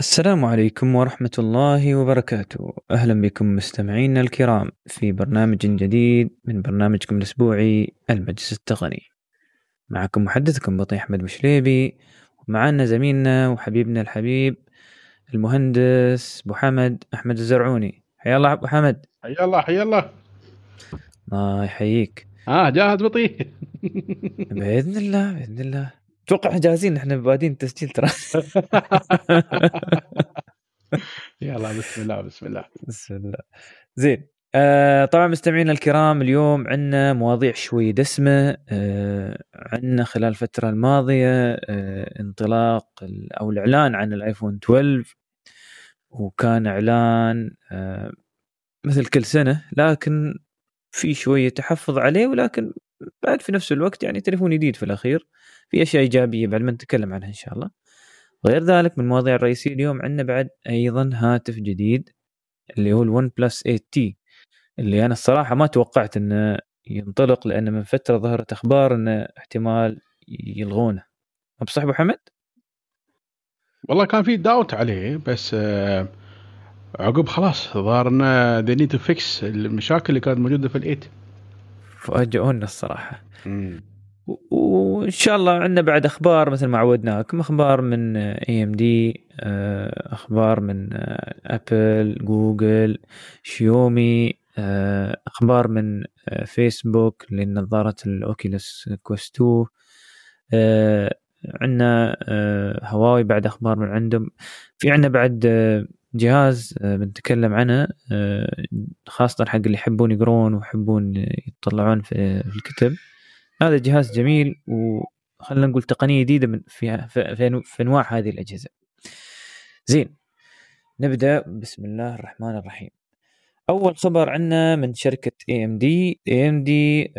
السلام عليكم ورحمة الله وبركاته. أهلا بكم مستمعينا الكرام في برنامج جديد من برنامجكم الأسبوعي المجلس التقني. معكم محدثكم بطي أحمد مشليبي ومعنا زميلنا وحبيبنا الحبيب المهندس أبو حمد أحمد الزرعوني. حيا الله أبو حمد. حيا الله حيا الله. الله يحييك. آه جاهز بطيء بإذن الله بإذن الله. أتوقع جاهزين إحنا بادين التسجيل ترى. يلا بسم الله بسم الله. بسم الله. زين. آه طبعا مستمعينا الكرام اليوم عندنا مواضيع شوي دسمة. آه عندنا خلال الفترة الماضية آه انطلاق أو الإعلان عن الايفون 12 وكان إعلان آه مثل كل سنة لكن في شوية تحفظ عليه ولكن بعد في نفس الوقت يعني تليفون جديد في الأخير. في أشياء إيجابية بعد ما نتكلم عنها إن شاء الله. غير ذلك من المواضيع الرئيسية اليوم عندنا بعد أيضا هاتف جديد اللي هو ال OnePlus 8T اللي أنا الصراحة ما توقعت إنه ينطلق لأن من فترة ظهرت أخبار إنه احتمال يلغونه. بصح ابو حمد؟ والله كان في داوت عليه بس آه، عقب خلاص ظهر إنه they need to fix المشاكل اللي كانت موجودة في ال eight فاجئونا الصراحة. وإن شاء الله عندنا بعد أخبار مثل ما عودناكم أخبار من AMD أخبار من Apple Google Xiaomi آه، أخبار من آه، فيسبوك لنظاره ال Oculus Quest 2 عندنا هواوي بعد أخبار من عندهم. في عندنا بعد جهاز بنتكلم عنه خاصة حق اللي يحبون يقرون ويحبون يطلعون في الكتب. هذا جهاز جميل وخلنا نقول تقنية جديدة من في في, في, في أنواع هذه الأجهزة. زين نبدأ بسم الله الرحمن الرحيم. أول خبر عندنا من شركة اي ام دي اي ام دي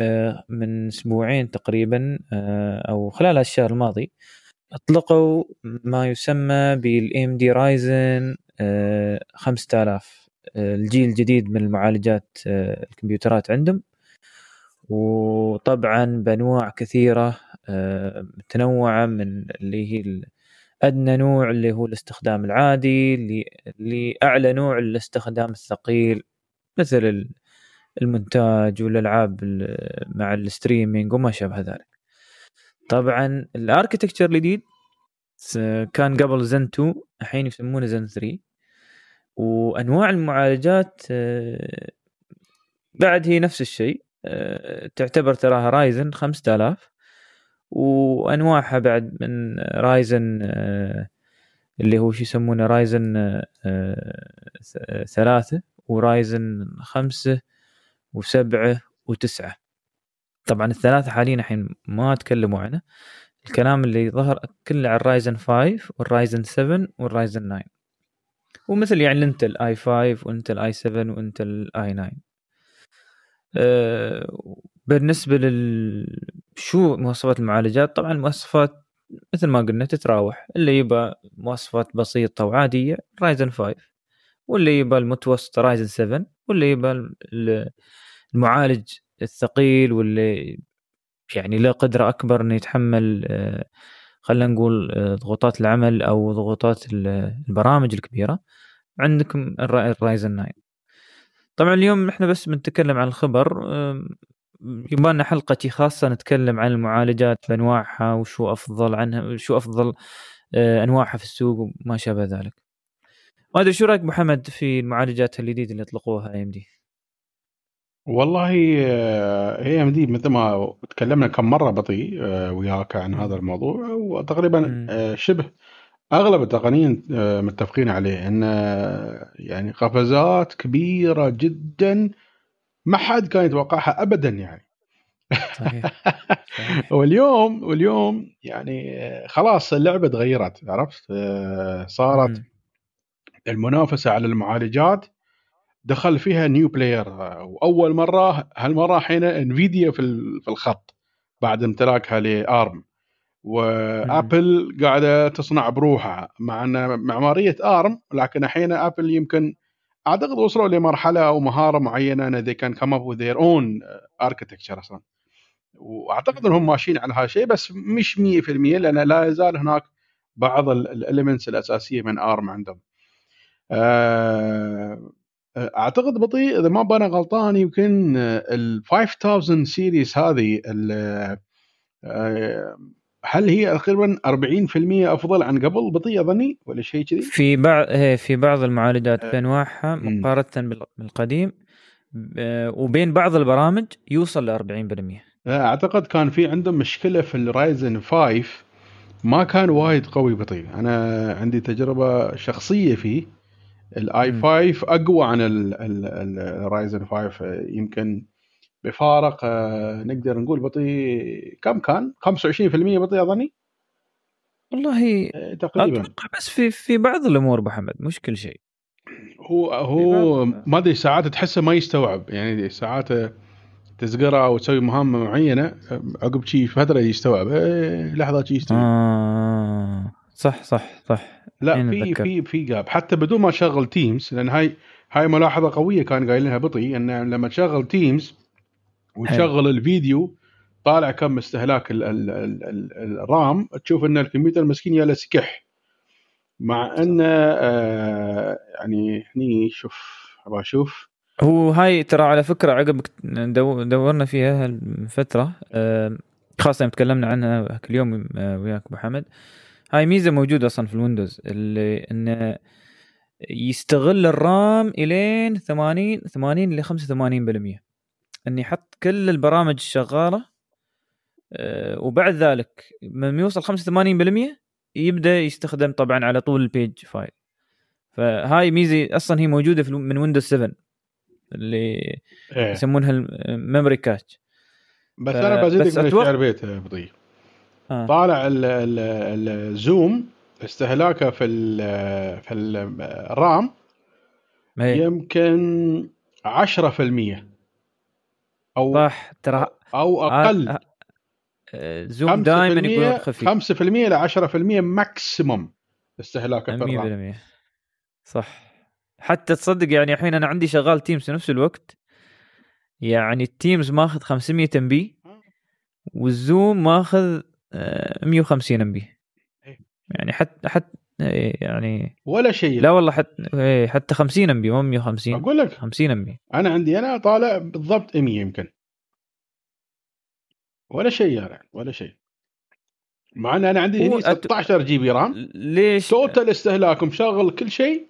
من أسبوعين تقريبا آه، أو خلال الشهر الماضي أطلقوا ما يسمى بال AMD Ryzen 5000 الجيل الجديد من المعالجات آه، الكمبيوترات عندهم وطبعا بانواع كثيرة آه، متنوعة من اللي هي أدنى نوع اللي هو الاستخدام العادي لاعلى نوع الاستخدام الثقيل مثل المونتاج والألعاب مع ال streaming وما شابه ذلك. طبعا ال architecture الجديد كان قبل زن 2 الحين يسمونه زن 3 وأنواع المعالجات آه، بعد هي نفس الشيء. تعتبر تراها Ryzen 5000 وأنواعها بعد من Ryzen آه، اللي هو شو يسمونه Ryzen آه، ثلاثة و Ryzen خمسة وسبعة وتسعة. طبعا الثلاثة حاليا الحين ما تكلموا عنه. الكلام اللي ظهر كله عن ال Ryzen 5 وال Ryzen 7 وال Ryzen 9 ومثل يعني إنتل i5 وإنتل i7 وإنتل i9 آه، بالنسبة لل شو مواصفات المعالجات؟ طبعا المواصفات مثل ما قلنا تتراوح اللي يبى مواصفات بسيطة وعادية Ryzen 5 واللي يبى المتوسط Ryzen 7 واللي يبى المعالج الثقيل واللي يعني له قدرة أكبر إنه يتحمل آه، خلينا نقول آه، ضغوطات العمل أو ضغوطات البرامج الكبيرة. عندكم الرايزن 9 طبعا اليوم إحنا بس بنتكلم عن الخبر يبغى لنا حلقة خاصة نتكلم عن المعالجات بأنواعها وشو أفضل عنها شو أفضل آه، أنواعها في السوق وما شابه ذلك. ما أدري شو رأيك محمد في المعالجات الجديدة اللي اطلقوها اي ام دي؟ والله اي ام دي مثل ما تكلمنا كم مرة بطيء آه، وياك عن هذا الموضوع وتقريبا آه، شبه أغلب التقنيين آه، متفقين عليه انه يعني قفزات كبيرة جدا ما حد كان يتوقعها ابدا يعني صحيح. صحيح. واليوم واليوم يعني خلاص اللعبة تغيرت عرفت آه، صارت م. المنافسة على المعالجات دخل فيها new player وأول مرة هالمرة حين Nvidia في الخط بعد امتلاكها ل ARM وآبل قاعدة تصنع بروحها مع أن معمارية ARM لكن الحين آبل يمكن أعتقد وصلوا لمرحلة أو مهارة معينة إن they can come up with their own architecture أصلا. وأعتقد إنهم ماشيين على هذا الشيء بس مش 100% لأن لا يزال هناك بعض ال elements الأساسية من ARM عندهم. آه، أعتقد بطي إذا ما أنا غلطان يمكن ال 5000 series هذه آه، هل هي تقريبا 40% أفضل عن قبل بطي اظني ولا شيء كذي؟ في بعض إيه، في بعض المعالجات في انواعها مقارنة بالقديم وبين بعض البرامج يوصل ل 40% أعتقد كان في عندهم مشكلة في ال Ryzen 5 ما كان وايد قوي بطي. أنا عندي تجربة شخصية فيه. ال i5 أقوى عن ال Ryzen 5 يمكن بفارق آه، نقدر نقول بطي كم كان؟ 25% بطي اظني والله آه، تقريبا. أتوقع بس في في بعض الأمور أبو حمد مش كل شيء. هو هو ما أدري ساعات تحسه ما يستوعب يعني ساعات تزقره أو تسوي مهمة معينة عقب شي فترة يستوعب إيه لحظه شي يستوعب. آه صح صح صح. لا في في في جاب حتى بدون ما تشغل Teams لأن هاي هاي ملاحظة قوية كان قايلينها بطي إن لما تشغل Teams وتشغل الفيديو طالع كم استهلاك ال ال ال ال ال RAM تشوف إن الكمبيوتر مسكين يا سكح. مع انه آه يعني هني شوف أبغى أشوف. هو هاي ترى على فكرة عقب دورنا فيها فتره آه خاصة تكلمنا عنها اليوم آه، وياك أبو حمد. هاي ميزة موجودة أصلا في الويندوز اللي انه يستغل الرام إلين 80 80 ل 85% ان يحط كل البرامج الشغالة آه، وبعد ذلك من يوصل 85% يبدأ يستخدم طبعا على طول ال page file فهاي ميزة أصلا هي موجودة في من Windows 7 اللي إيه. يسمونها ال memory cache بس ف... أنا بزيدك من الشعر بيت بطي آه. طالع ال Zoom استهلاكه في ال في ال RAM يمكن 10% أو صح ترى أو أقل. آه آه Zoom دائما يكون خفيف 5% ل 10% maximum استهلاكه في ال RAM 100% صح. حتى تصدق يعني الحين أنا عندي شغال Teams في نفس الوقت. يعني ال Teams ماخذ 500 MB وال Zoom ماخذ 150 MB يعني حتى حتى يعني ولا شيء. لا والله حتى إيه، حتى 50 MB مو 150 أقول لك. 50 ام بي أنا عندي أنا طالع بالضبط 100 يمكن. ولا شيء يعني ولا شيء. مع إن أنا عندي هني 16 GB RAM. ليش؟ total استهلاك مشغل كل شيء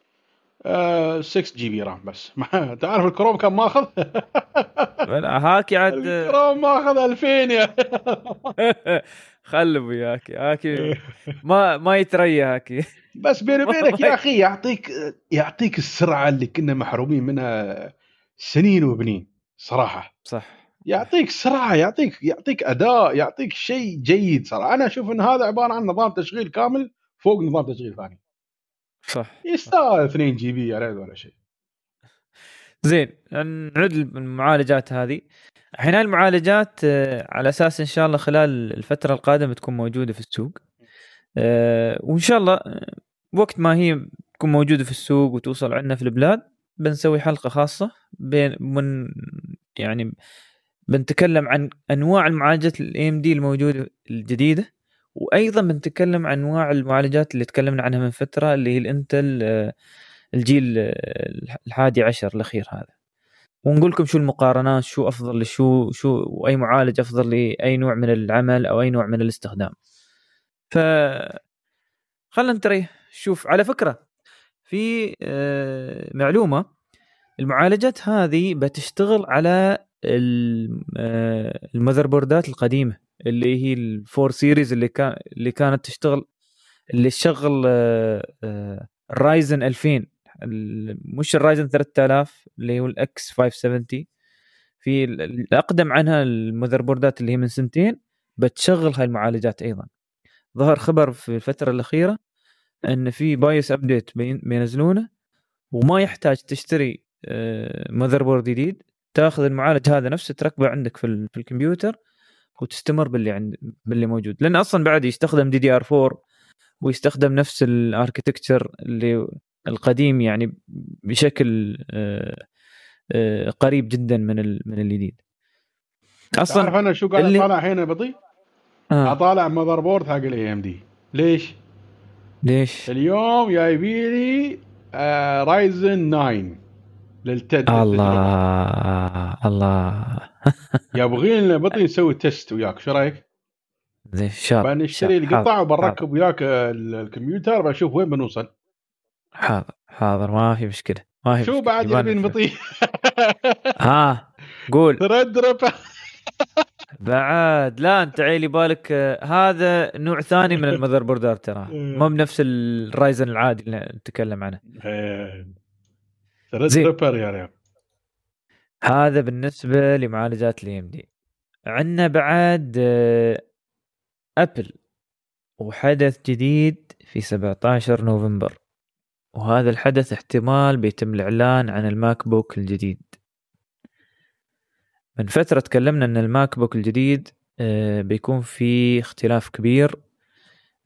آه 6 GB RAM بس. ما تعرف الكروم كم ماخذ؟ هاكي عاد. الكروم ماخذ 2000 يا خلوا وياك هاكي ما ما يتريى هاكي بس بيني وبينك يا أخي يعطيك يعطيك السرعة اللي كنا محرومين منها سنين وبنين صراحة. صح. يعطيك سرعة يعطيك يعطيك أداء يعطيك شيء جيد صراحة. أنا أشوف إن هذا عبارة عن نظام تشغيل كامل فوق نظام تشغيل ثاني. صح. يستاهل 2 GB RAM ولا شيء. زين نعود المعالجات هذه. الحين هاي المعالجات آه، على أساس إن شاء الله خلال الفترة القادمة تكون موجودة في السوق. آه، وإن شاء الله آه، وقت ما هي تكون موجودة في السوق وتوصل عندنا في البلاد بنسوي حلقة خاصة بين من يعني بنتكلم عن أنواع المعالجات ال AMD الموجودة الجديدة وأيضا بنتكلم عن أنواع المعالجات اللي تكلمنا عنها من فترة اللي هي الإنتل الجيل الحادي عشر الأخير هذا. ونقول لكم شو المقارنات شو أفضل لشو شو أي معالج أفضل لاي نوع من العمل أو أي نوع من الاستخدام. ف خلينا نتريح شوف على فكرة في آه، معلومة المعالجات هذه بتشتغل على آه، ال motherboardات القديمة اللي هي ال four series اللي كان اللي كانت تشتغل اللي تشغل ال Ryzen 2000 مش ال Ryzen 3000 اللي هو ال X570 في الاقدم عنها ال motherboardات اللي هي من سنتين بتشغل هاي المعالجات أيضا. ظهر خبر في الفترة الأخيرة إن في BIOS update بينزلونه وما يحتاج تشتري motherboard جديد. تاخذ المعالج هذا نفسه تركبه عندك في, في الكمبيوتر وتستمر باللي عند باللي موجود. لأن أصلا بعد يستخدم DDR 4 ويستخدم نفس ال architecture اللي القديم يعني بشكل آه، آه، قريب جدا من من الجديد أصلا تعرف أنا شو قاعد اللي... أطالع هنا بطي؟ آه. أطالع motherboard حق ال AMD ليش؟ ليش؟ اليوم جايبي لي آه Ryzen 9 للتد الله الله يبغين بطي نسوي test وياك شو رأيك؟ زين شاب بنشتري القطع وبنركب وياك الكمبيوتر بشوف وين بنوصل حاضر حاضر ما في مشكلة ما في شو بعد يبين بطي ها قول. Threadripper بعد لا انت عيلي بالك هذا نوع ثاني من ال motherboard ات ترى. مو بنفس ال Ryzen العادي اللي نتكلم عنه. Threadripper يا ريال. هذا بالنسبة لمعالجات ال AMD عندنا بعد Apple وحدث جديد في 17 نوفمبر. وهذا الحدث احتمال بيتم الإعلان عن ال MacBook الجديد. من فترة تكلمنا أن ال MacBook الجديد آه، بيكون في اختلاف كبير.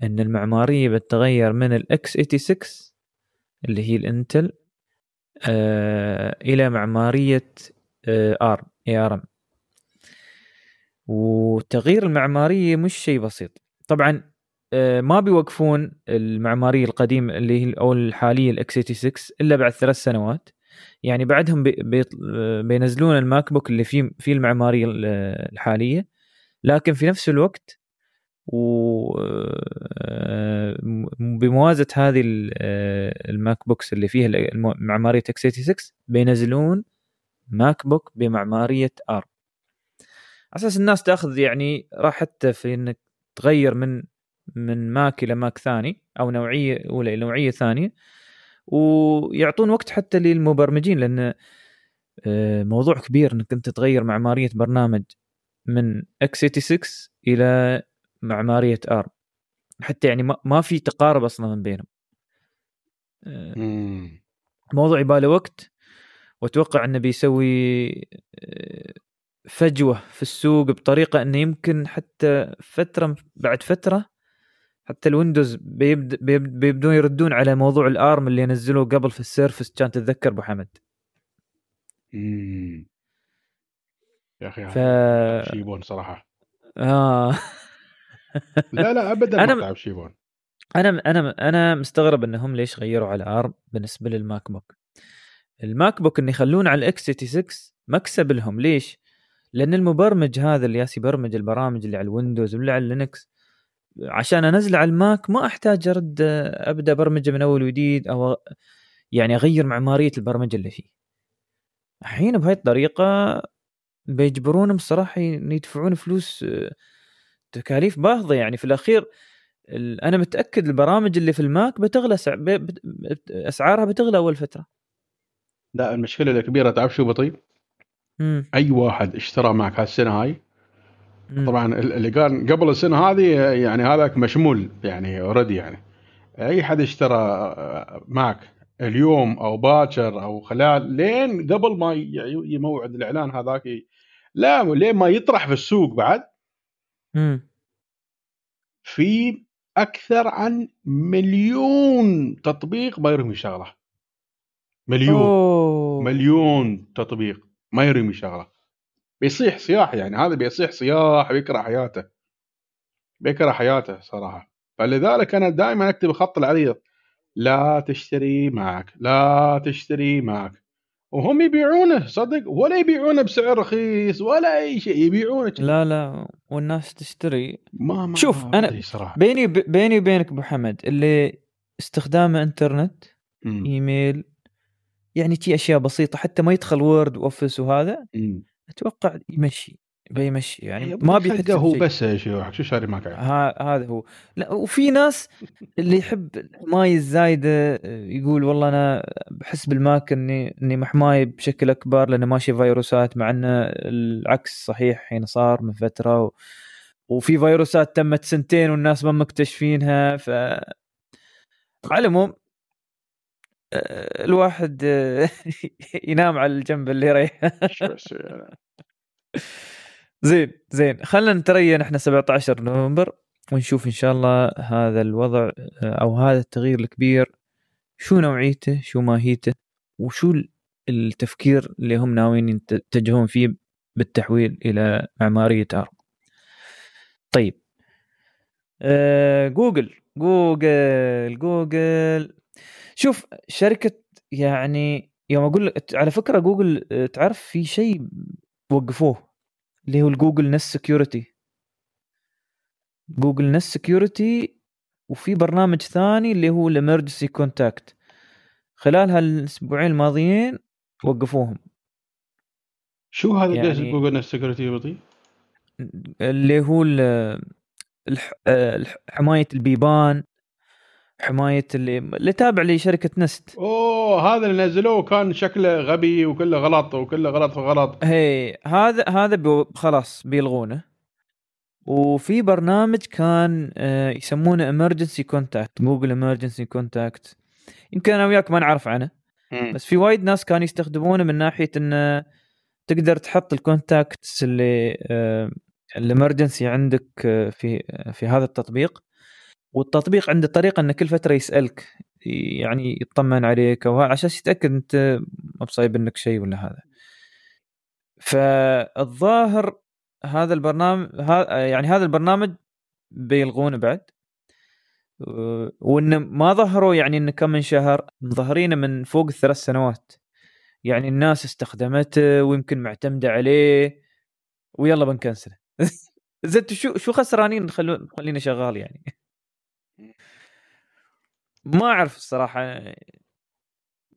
أن المعمارية بتتغير من ال X 86 اللي هي ال Intel آه، إلى معمارية ARM A R M وتغيير المعمارية مش شيء بسيط. طبعا آه، ما بيوقفون المعمارية القديمة اللي هي أو الحالية ال X 86 إلا بعد ثلاث سنوات. يعني بعدهم بي بينزلون ال MacBook اللي فيه في المعمارية الحالية. لكن في نفس الوقت و آه، بموازة هذه آه، ال MacBooks اللي فيها معمارية X 86 بينزلون MacBook بمعمارية ARM على أساس الناس تأخذ يعني راحتها في إنك تغير من من Mac إلى Mac ثاني أو نوعية أولى إلى نوعية ثانية ويعطون وقت حتى للمبرمجين لأن آه، موضوع كبير إنك أنت تغير معمارية برنامج من X 86 إلى معمارية ARM حتى يعني ما في تقارب أصلا من بينهم. آه، موضوع يباله وقت وأتوقع إنه بيسوي آه، فجوة في السوق بطريقة إنه يمكن حتى فترة بعد فترة حتى ال Windows بيبد بيبدون يردون على موضوع ال ARM اللي نزلوه قبل في ال Surface كان تتذكر أبو حمد؟ امم يا أخي ف... شيبون صراحة. آه. لا لا ابدا أنا ما شيبون أنا أنا أنا مستغرب إنهم ليش غيروا على ARM بالنسبة لل MacBook. ال MacBook إن يخلون على ال X 86 مكسب لهم. ليش؟ لأن المبرمج هذا اللي يالس يبرمج البرامج اللي على ال Windows واللي على ال Linux عشان انزله على الماك ما احتاج ارد ابدا برمجة من اول وجديد أو يعني اغير معمارية البرمجة اللي فيه. الحين بهاي الطريقة بيجبرونهم الصراحه يدفعون فلوس تكاليف باهظة يعني. في الأخير أنا متأكد البرامج اللي في ال Mac بتغلى أسعارها بتغلى أول فترة. لا المشكلة الكبيرة تعرف شو بطي؟ أي واحد اشترى معك هالسنة هاي طبعا اللي قال قبل السنة هذه يعني هذاك مشمول يعني already يعني. أي حد اشترى معك اليوم أو باكر أو خلال لين قبل ما يموعد الإعلان هذاك لا لين ما يطرح في السوق بعد في أكثر عن مليون تطبيق ما يرمي شغلة. مليون. أوه. مليون تطبيق ما يرمي شغلة. بيصيح صياح يعني هذا بيصيح صياح بيكره حياته بيكره حياته صراحة فلذلك أنا دائما أكتب خط العريض لا تشتري معك لا تشتري معك وهم يبيعونه صدق ولا يبيعونه بسعر رخيص ولا أي شيء يبيعونه لا لا والناس تشتري ما ما شوف ما أنا صراحة. بيني بيني وبينك أبو حمد اللي استخدامه إنترنت م. إيميل يعني تي أشياء بسيطة حتى ما يدخل Word و Office وهذا م. أتوقع يمشي بيمشي يعني ما بيحتاج هو بس شو شو شاري معك هذا هو. لا وفي ناس اللي يحب الحمايه الزايده يقول والله أنا بحس بال Mac إني إني محماي بشكل أكبر لأنه ماشي فيروسات مع إنه العكس صحيح حين صار من فترة و... وفي فيروسات تمت سنتين والناس ما مكتشفينها ف على العموم الواحد ينام على الجنب اللي يريح. زين زين. خلينا نتريا إحنا 17 نوفمبر ونشوف إن شاء الله هذا الوضع أو هذا التغيير الكبير شو نوعيته شو ماهيته وشو التفكير اللي هم ناويين يتجهون فيه بالتحويل إلى معمارية ARM طيب آه Google Google Google. شوف شركة يعني يوم أقول لك على فكرة جوجل تعرف في شيء وقفوه اللي هو ال Google Nest Security Google Nest Security وفي برنامج ثاني اللي هو ال emergency contact خلال هالأسبوعين الماضيين وقفوهم. شو هذا يعني Google Nest Security بطي؟ اللي هو حماية البيبان. حماية اللي اللي تابع لشركة Nest. أوه هذا اللي نزلوه كان شكله غبي وكله غلط وكله غلط في غلط هي هذا هذا خلاص بيلغونه. وفي برنامج كان آه، يسمونه emergency contact Google emergency contact يمكن أنا وياك ما نعرف عنه. بس في وايد ناس كانوا يستخدمونه من ناحية انه تقدر تحط الكونتاكتس اللي آه، الامرجنسي عندك آه، في في هذا التطبيق. والتطبيق عنده طريقه انه كل فترة يسألك يعني يطمن عليك أو عشان يتأكد أنت ما بصايب انك شيء ولا هذا. فالظاهر هذا البرنامج يعني هذا البرنامج بيلغونه بعد. وإنه ما ظهروا يعني إنه كم من شهر مظهرينه من فوق الثلاث سنوات. يعني الناس استخدمته ويمكن معتمدة عليه ويلا بنكنسله. زين شو شو خسرانين؟ خلو خلينا شغال يعني. ما أعرف الصراحة.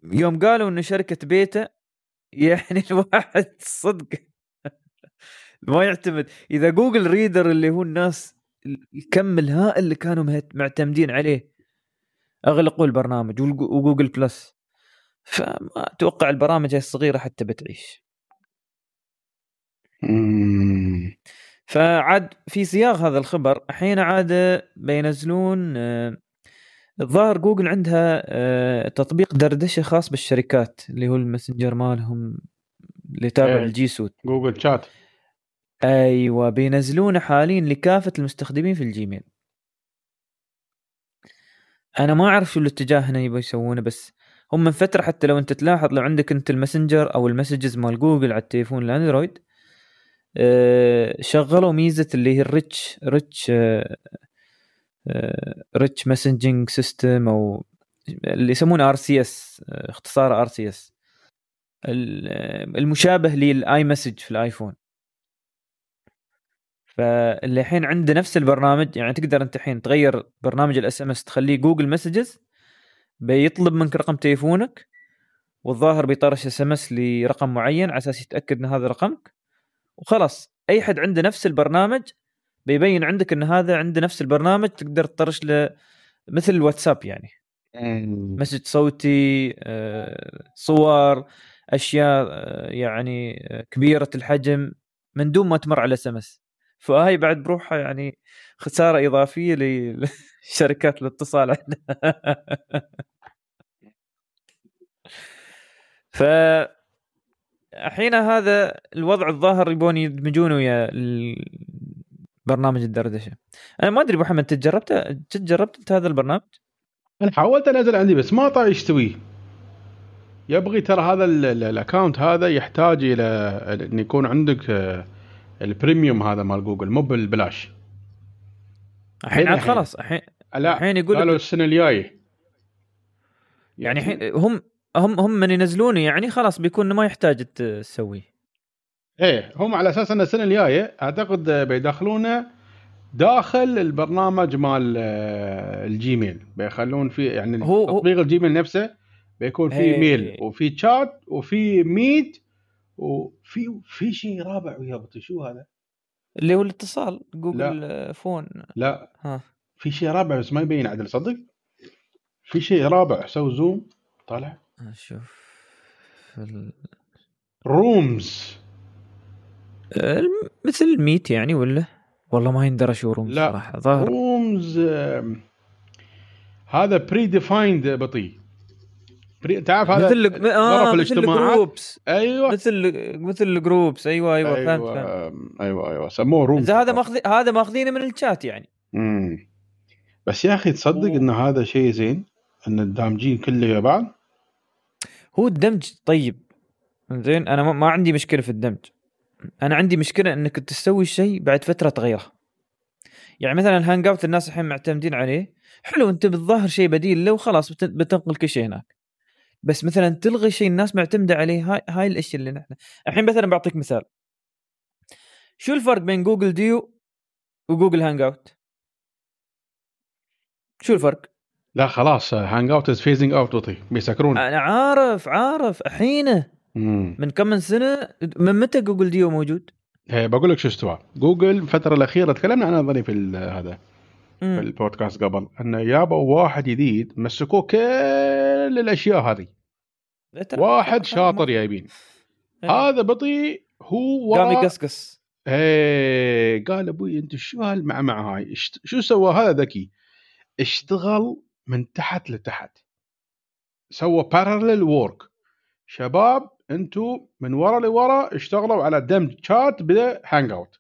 يوم قالوا إن شركة بيتا يعني الواحد صدق. ما يعتمد. إذا جوجل Reader اللي هو الناس الكم الهائل اللي كانوا معتمدين عليه أغلقوا البرنامج وجوجل Plus. فما أتوقع البرامج الصغيرة حتى بتعيش. فعاد في سياق هذا الخبر الحين عاد بينزلون آه، الظاهر جوجل عندها آه، تطبيق دردشة خاص بالشركات اللي هو ال messenger مالهم اللي تابع إيه. ال G Suite جوجل شات. أيوه بينزلونه حاليا لكافة المستخدمين في ال Gmail. أنا ما أعرف شو الاتجاه هنا يبغوا يسوونه بس هم من فترة حتى لو أنت تلاحظ لو عندك أنت ال messenger أو ال messages مال جوجل على التليفون ال Android آه، شغلوا ميزة اللي هي ال rich rich rich messaging system أو اللي يسمونه RCS اختصار RCS المشابه لل iMessage في الآيفون. فاللي الحين عنده نفس البرنامج يعني تقدر أنت الحين تغير برنامج ال SMS تخليه جوجل Messages بيطلب منك رقم تليفونك والظاهر بيطرش SMS لرقم معين على أساس يتأكد إن هذا رقمك. وخلاص أي حد عنده نفس البرنامج بيبين عندك إن هذا عنده نفس البرنامج تقدر تطرش له مثل الواتساب يعني. message صوتي آه، صور أشياء آه، يعني آه، كبيرة الحجم من دون ما تمر على SMS. فهاي بعد بروحها يعني خسارة إضافية لشركات الاتصال عندنا. ف الحين هذا الوضع الظاهر يبون يدمجونه ويا برنامج الدردشة. أنا ما أدري ابو محمد انت جربت جربت أنت هذا البرنامج؟ أنا حاولت أنزل عندي بس ما طاع يستوي يبغي ترى هذا ال account هذا يحتاج إلى إن يكون عندك آه، ال premium هذا مال جوجل مو بالبلاش. الحين عاد خلاص الحين الحين يقول قالوا السنة الجاية. يعني الحين هم هم هم من ينزلونه يعني خلاص بيكون ما يحتاج تسويه. إيه هم على أساس إن السنة الجاية أعتقد بيدخلونه داخل البرنامج مال آه، ال Gmail. بيخلون فيه يعني هو تطبيق ال Gmail نفسه بيكون فيه إيه. mail وفي تشات وفي Meet وفي في شيء رابع ويا شو هذا؟ اللي هو الاتصال جوجل لا. phone. لا. ها. في شيء رابع بس ما يبين عدل صدق؟ في شيء رابع سوي Zoom طالع. أشوف rooms مثل ال Meet يعني ولا؟ والله ما يندرى شو rooms لا. صراحة. ظاهر. Rooms هذا predefined بطيء تعرف هذا؟ مثل آه مثل ال groups أيوه. مثل مثل ال groups أيوه أيوه, أيوة فهمت. فهمت أيوه أيوه. سموه rooms هذا ماخذ هذا ماخذينه من الشات يعني. امم بس يا أخي تصدق إن هذا شيء زين؟ إن الدامجين كله يا بعض هو الدمج طيب. زين أنا ما عندي مشكلة في الدمج. أنا عندي مشكلة إنك تسوي الشيء بعد فترة تغيره. يعني مثلا ال Hangout الناس الحين معتمدين عليه. حلو أنت بتظهر شيء بديل له وخلاص بتنقل كل شيء هناك. بس مثلا تلغي شيء الناس معتمدة عليه هاي هاي الأشياء اللي نحن. الحين مثلا بعطيك مثال. شو الفرق بين جوجل ديو وجوجل Hangout؟ شو الفرق؟ لا خلاص Hangout is phasing out بيسكرون. أنا عارف عارف. الحين من كم من سنة من متى جوجل ديو موجود؟ هي بقول لك شو استوى. جوجل الفترة الأخيرة تكلمنا عنها اظني في هذا في البودكاست قبل انه جابوا واحد جديد مسكوه كل الأشياء هذه. واحد شاطر جايبين إيه. هذا بطيء هو قام يقصقص إيه قال أبوي أنت شو هالمعمعه هاي شو سوى هذا ذكي؟ اشتغل من تحت لتحت. سوى parallel work شباب أنتم من ورا لورا اشتغلوا على دمج chat ب Hangout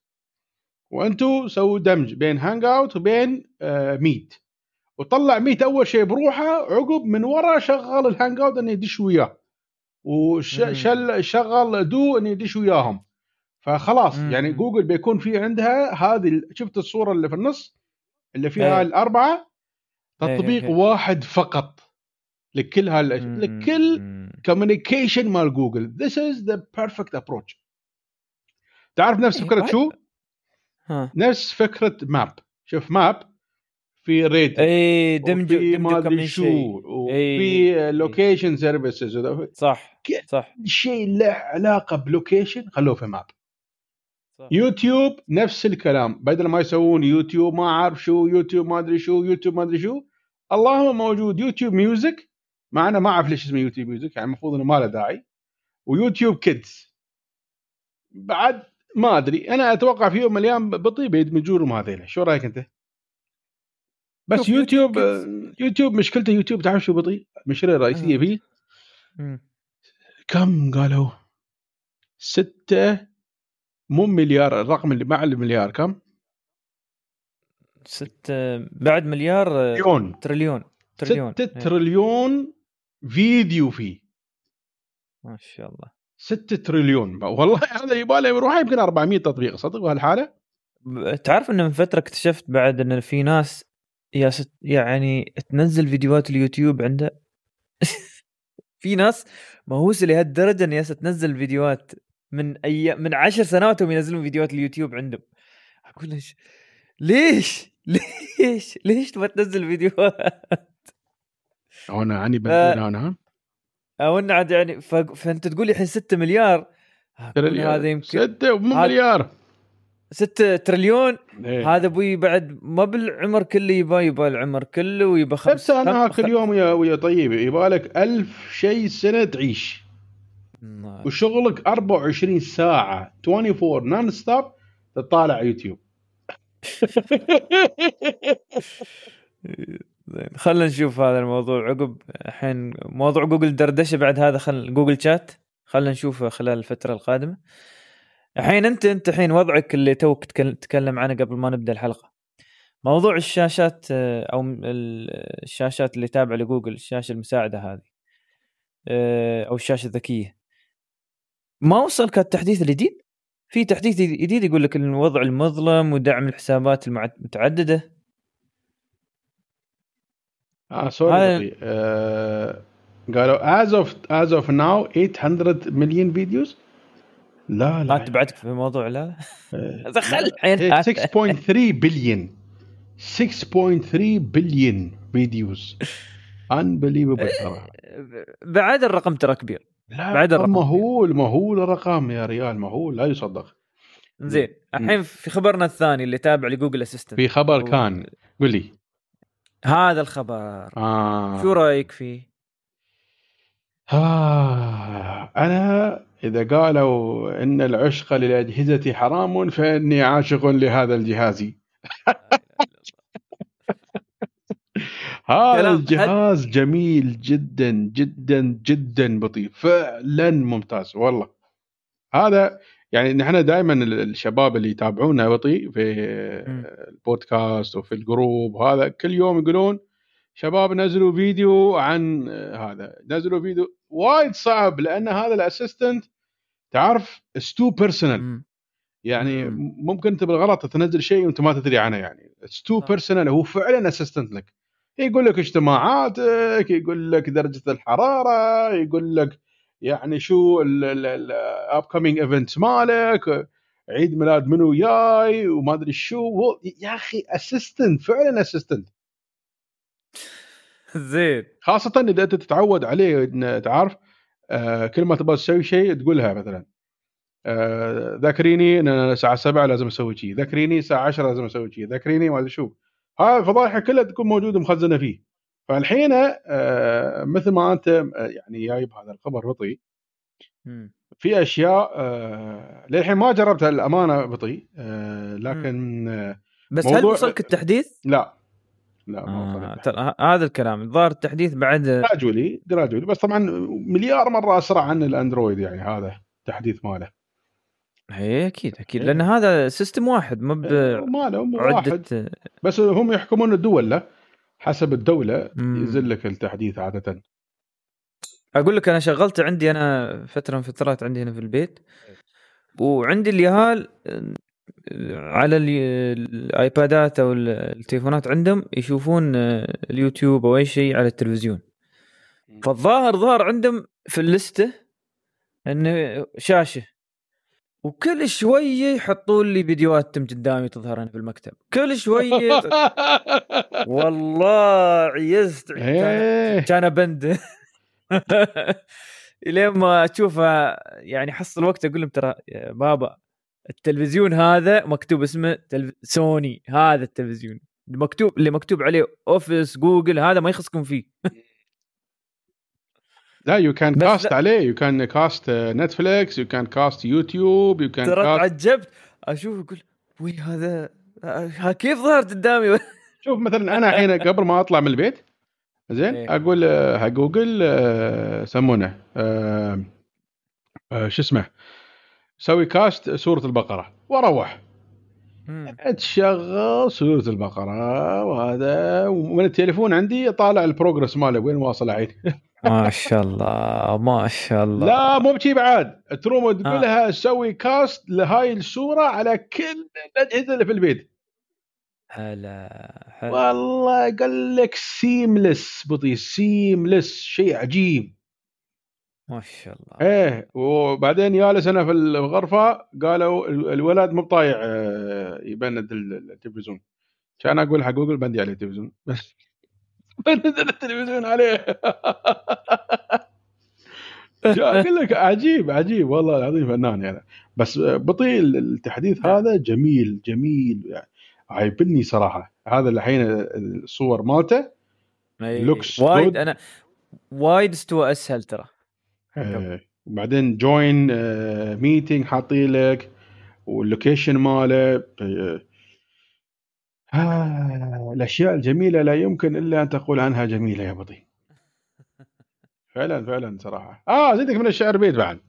وأنتم سووا دمج بين Hangout وبين آه Meet وطلع Meet أول شيء بروحه عقب من ورا شغل ال Hangout إنه يدش وياه. وشل شغل دو إنه يدش وياهم. فخلاص مم. يعني جوجل بيكون في عندها هذه شفت الصورة اللي في النص؟ اللي فيها إيه. الأربعة؟ تطبيق إيه. واحد فقط لكل هالاشياء لكل communication مال جوجل. This is the perfect approach تعرف نفس فكرة شو؟ ها. نفس فكرة Map شوف Map في ride دمج ما أدري شو. وفي location services صح صح. شيء له علاقة ب location خلوه في Map صح. يوتيوب نفس الكلام. بدل ما يسوون يوتيوب ما أعرف شو يوتيوب ما أدري شو يوتيوب ما أدري شو. اللهم موجود. يوتيوب Music مع أنا ما أعرف ليش اسمه يوتيوب Music يعني المفروض إنه ما له داعي. ويوتيوب Kids. بعد ما أدري. أنا أتوقع في يوم من الأيام بطيء بيدمجونهم هذيلا شو رأيك أنت؟ بس يوتيوب يوتيوب مشكلته يوتيوب تعرف شو بطيء؟ المشكلة الرئيسية فيه. كم قالوا؟ ستة مو مليار الرقم اللي مع المليار كم؟ ستة بعد مليار تريليون. تريليون تريليون. ستة إيه. تريليون فيديو فيه. ما شاء الله. 6 تريليون. والله هذا يبغى يروح يمكن 400 تطبيق صدق بهالحاله تعرف انه من فترة اكتشفت بعد إن في ناس يا ست يعني تنزل فيديوهات اليوتيوب عنده؟ في ناس مهووسه لهالدرجة إن ياس تنزل فيديوهات من اي من عشر سنوات وهم ينزلون فيديوهات اليوتيوب عندهم. أقول ليش ليش؟ ليش؟ ليش تبغى تنزل فيديوهات؟ أنا عني أنا أو انه عاد يعني ف... فأنت تقول لي الحين 6 مليار؟ هذا يمكن 6 مو مليار. 6 تريليون؟ إيه؟ هذا أبوي بعد ما بالعمر كله يبا يبا العمر كله ويبا خمس نفس أنا كل يوم يا ويا طيب يبا لك ألف شيء سنة تعيش. وشغلك 24 ساعة 24 non-stop تطالع يوتيوب. زين خلينا نشوف هذا الموضوع. عقب الحين موضوع جوجل دردشة بعد هذا خل جوجل شات. خلينا نشوفه خلال الفترة القادمة. الحين أنت أنت الحين وضعك اللي توك تتكلم عنه قبل ما نبدأ الحلقة. موضوع الشاشات أو الشاشات اللي تابعة لجوجل الشاشة المساعدة هذه أو الشاشة الذكية. ما وصلك التحديث الجديد؟ في تحديث جديد يقول لك الوضع المظلم ودعم الحسابات المتعدده آه sorry آه قالوا as of as of now 800 مليون videos لا لا ما تبعتك في الموضوع لا. دخل 6.3 بليون 6.3 billion videos unbelievable بعد الرقم ترى كبير. لا بعد الرقم مهول مهول الرقم يا ريال مهول لا يصدق زين الحين في خبرنا الثاني اللي تابع لجوجل assistant في خبر كان قل لي هذا الخبر آه. شو رأيك فيه؟ آه. أنا إذا قالوا إن العشق للأجهزة حرام فإني عاشق لهذا الجهاز هذا الجهاز جميل جدا جدا جدا بطيء. فعلا ممتاز والله. هذا يعني نحن دائما الشباب اللي يتابعونا بطيء في البودكاست وفي ال group هذا كل يوم يقولون شباب نزلوا فيديو عن هذا. نزلوا فيديو وايد صعب لأن هذا ال assistant تعرف it's too personal يعني مم. ممكن أنت بالغلط تنزل شيء وأنت ما تدري عنه يعني. It's too personal هو فعلا assistant لك. يقول لك اجتماعاتك يقول لك درجة الحرارة يقول لك يعني شو ال upcoming events مالك عيد ميلاد منو جاي وما أدري شو. يا أخي assistant فعلا assistant زين. خاصة إذا أنت تتعود عليه تعرف آه كل ما تبغى تسوي شيء تقولها مثلا. آه ذكريني إن أنا الساعة 7 لازم أسوي شيء. ذكريني الساعة 10 لازم أسوي شيء. ذكريني ما أدري شو. هاي الفضايح كلها تكون موجودة مخزنة فيه. فالحين آه مثل ما أنت آه، يعني جايب هذا الخبر بطي. في أشياء آه للحين ما جربتها الامانه بطي لكن بس هل وصلك التحديث؟ لا. لا ما آه ترى هذا الكلام. الظاهر التحديث بعد gradually gradually بس طبعا مليار مرة أسرع عن الأندرويد يعني هذا التحديث ماله. اي أكيد أكيد. لأن هذا system واحد مو إيه، ماله واحد. بس هم يحكمون الدول له حسب الدولة ينزل لك التحديث عادة. أقول لك أنا شغلت عندي أنا فترة من فترات عندي هنا في البيت. وعندي اليهال على الآيبادات أو التليفونات عندهم يشوفون اليوتيوب أو أي شيء على التلفزيون. فالظاهر ظهر عندهم في اللستة إنه شاشة. وكل شوية يحطون لي فيديوهات تم قدامي تظهر أنا في المكتب كل شوية والله عيزت إيه. كان أبند. إلين ما اشوفها يعني حصل وقت أقول لهم ترى بابا التلفزيون هذا مكتوب اسمه تلف... سوني هذا التلفزيون. المكتوب اللي مكتوب عليه أوفيس جوجل هذا ما يخصكم فيه. لا you can cast عليه. you can cast نتفليكس you can cast يوتيوب you can ترى تعجبت. أشوف أقول وي هذا كيف ظهرت قدامي؟ شوف مثلا أنا الحين قبل ما أطلع من البيت زين إيه. أقول آه، حق جوجل آه، يسمونه آه، شو اسمه سوي cast سورة البقرة وأروح. تشغل سوره البقرة وهذا ومن التليفون عندي اطالع ال progress ماله وين واصل عيد؟ ما شاء الله ما شاء الله. لا مو بشي بعد. تروم تقول لها سوي cast لهاي السوره على كل الأجهزة اللي في البيت. هلا هلا. والله قال لك seamless بطي seamless شيء عجيب. ما شاء الله. إيه وبعدين جالس أنا في الغرفة قالوا الولد مو طايع آه، يبند التلفزيون. كان أقول حق جوجل بندي عليه التلفزيون. بس بنزل التلفزيون عليه. أقول لك عجيب عجيب. والله العظيم فنان يعني. بس بطي التحديث نعم. هذا. جميل جميل. يعني عيبني صراحة. هذا الحين الصور مالته looks وايد أنا وايد استوى أسهل ترى. إيه. وبعدين join meeting حاطين لك وال location ماله آه الأشياء الجميلة لا يمكن إلا أن تقول عنها جميلة يا بطي فعلا فعلا صراحة. آه زيدك من الشعر بيت بعد.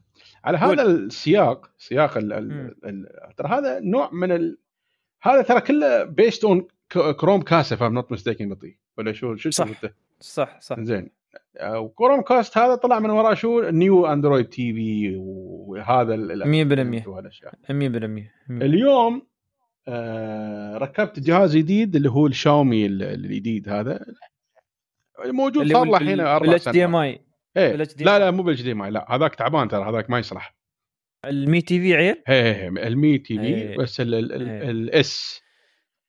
على هذا السياق سياق ال ترى هذا نوع من ال... هذا ترى كله based on كروم كاست if not mistaken بطي ولا شو شو صح. صح صح. زين. وكروم كاست هذا طلع من وراه شو؟ new اندرويد تي في وهذا 100% والاشياء 100% اليوم آه ركبت جهاز جديد اللي هو الشاومي الجديد هذا. موجود صار له الحين أربع سنوات دي ام آي. إيه. لا لا مو بالاتش دي ام اي لا هذاك تعبان ترى هذاك ما يصلح. المي تي في عيل؟ إيه إيه المي تي في بس الاس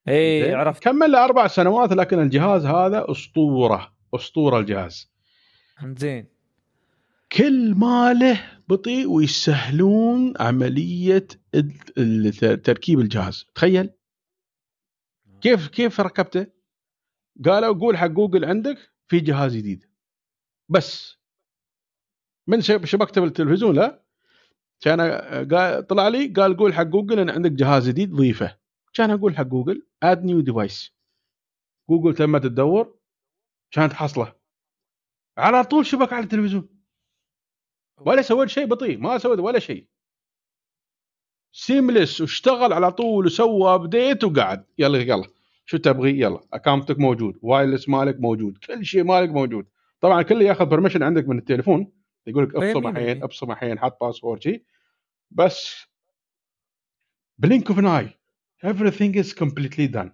إيه. عرفت. كمل له أربع سنوات لكن الجهاز هذا أسطورة. أسطورة الجهاز زين. كل ماله بطي ويسهلون عملية تركيب الجهاز. تخيل. كيف كيف ركبته؟ قالوا قول حق جوجل عندك في جهاز جديد. بس. من شبكته بالتلفزيون لا. كان طلع لي قال قول حق جوجل إن عندك جهاز جديد ضيفه. كان أقول حق Google. add new device Google لما تدور. كانت حصله. على طول شبك على التلفزيون. ولا سويت شيء بطي ما سويت ولا شيء. seamless واشتغل على طول وسوى update وقعد. يلا يلا شو تبغي؟ يلا اكونتك موجود. wireless مالك موجود. كل شيء مالك موجود. طبعا كله ياخذ permission عندك من التليفون. يقول لك ابصم الحين ابصم الحين حط password شيء بس blink of an eye. Everything is completely done.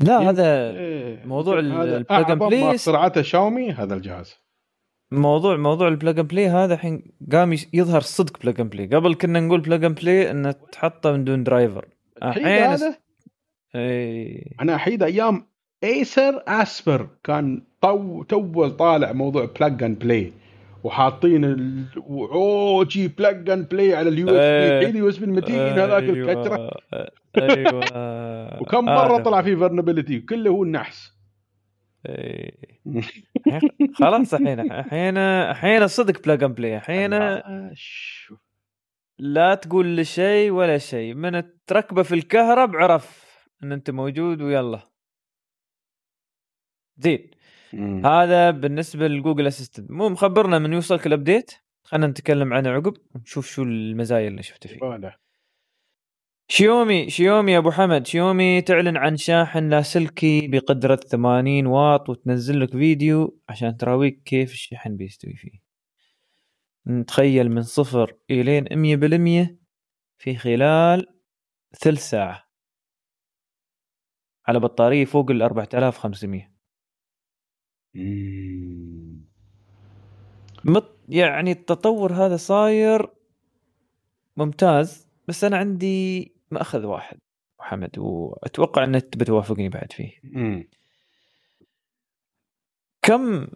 لا يم- هذا إيه، موضوع يمكن هذا ال- plug and أعظم ما play- اخترعته شاومي هذا الجهاز. موضوع موضوع ال plug and play هذا الحين قام يظهر صدق plug and play قبل كنا نقول بلاج اند بلاي إنه تحطه من دون درايفر الحين الحين هذا اي أنا احيد أيام ايسر اسبر كان تو تو طالع موضوع بلاج اند بلاي وحاطين ال... أوه جي بلاج اند بلاي على اليو اس إيه. بي الحين اليو اس بي المتين هذاك الكترة؟ أيوه. وكم مرة آدم. طلع فيه فيرنبيلتي كله هو النحس. إيه. خلاص الحين الحين الحين صدق بلاج اند بلاي الحين آه،. لا تقول لي شيء ولا شيء. من تركبه في الكهرب عرف إن أنت موجود ويلا. زين. مم. هذا بالنسبة ل Google Assistant مو مخبرنا من يوصلك ال update خلينا نتكلم عنه عقب ونشوف شو المزايا اللي شفت فيه. يباله. Xiaomi Xiaomi أبو حمد. شيومي تعلن عن شاحن لاسلكي بقدرة 80 واط وتنزل لك فيديو عشان تراويك كيف الشحن بيستوي فيه. نتخيل من صفر إلين 100% في خلال ثلث ساعة. على بطارية فوق ال 4500 مم. مط يعني التطور هذا صاير ممتاز بس أنا عندي مأخذ واحد محمد وأتوقع انك تبي توافقني بعد فيه. كم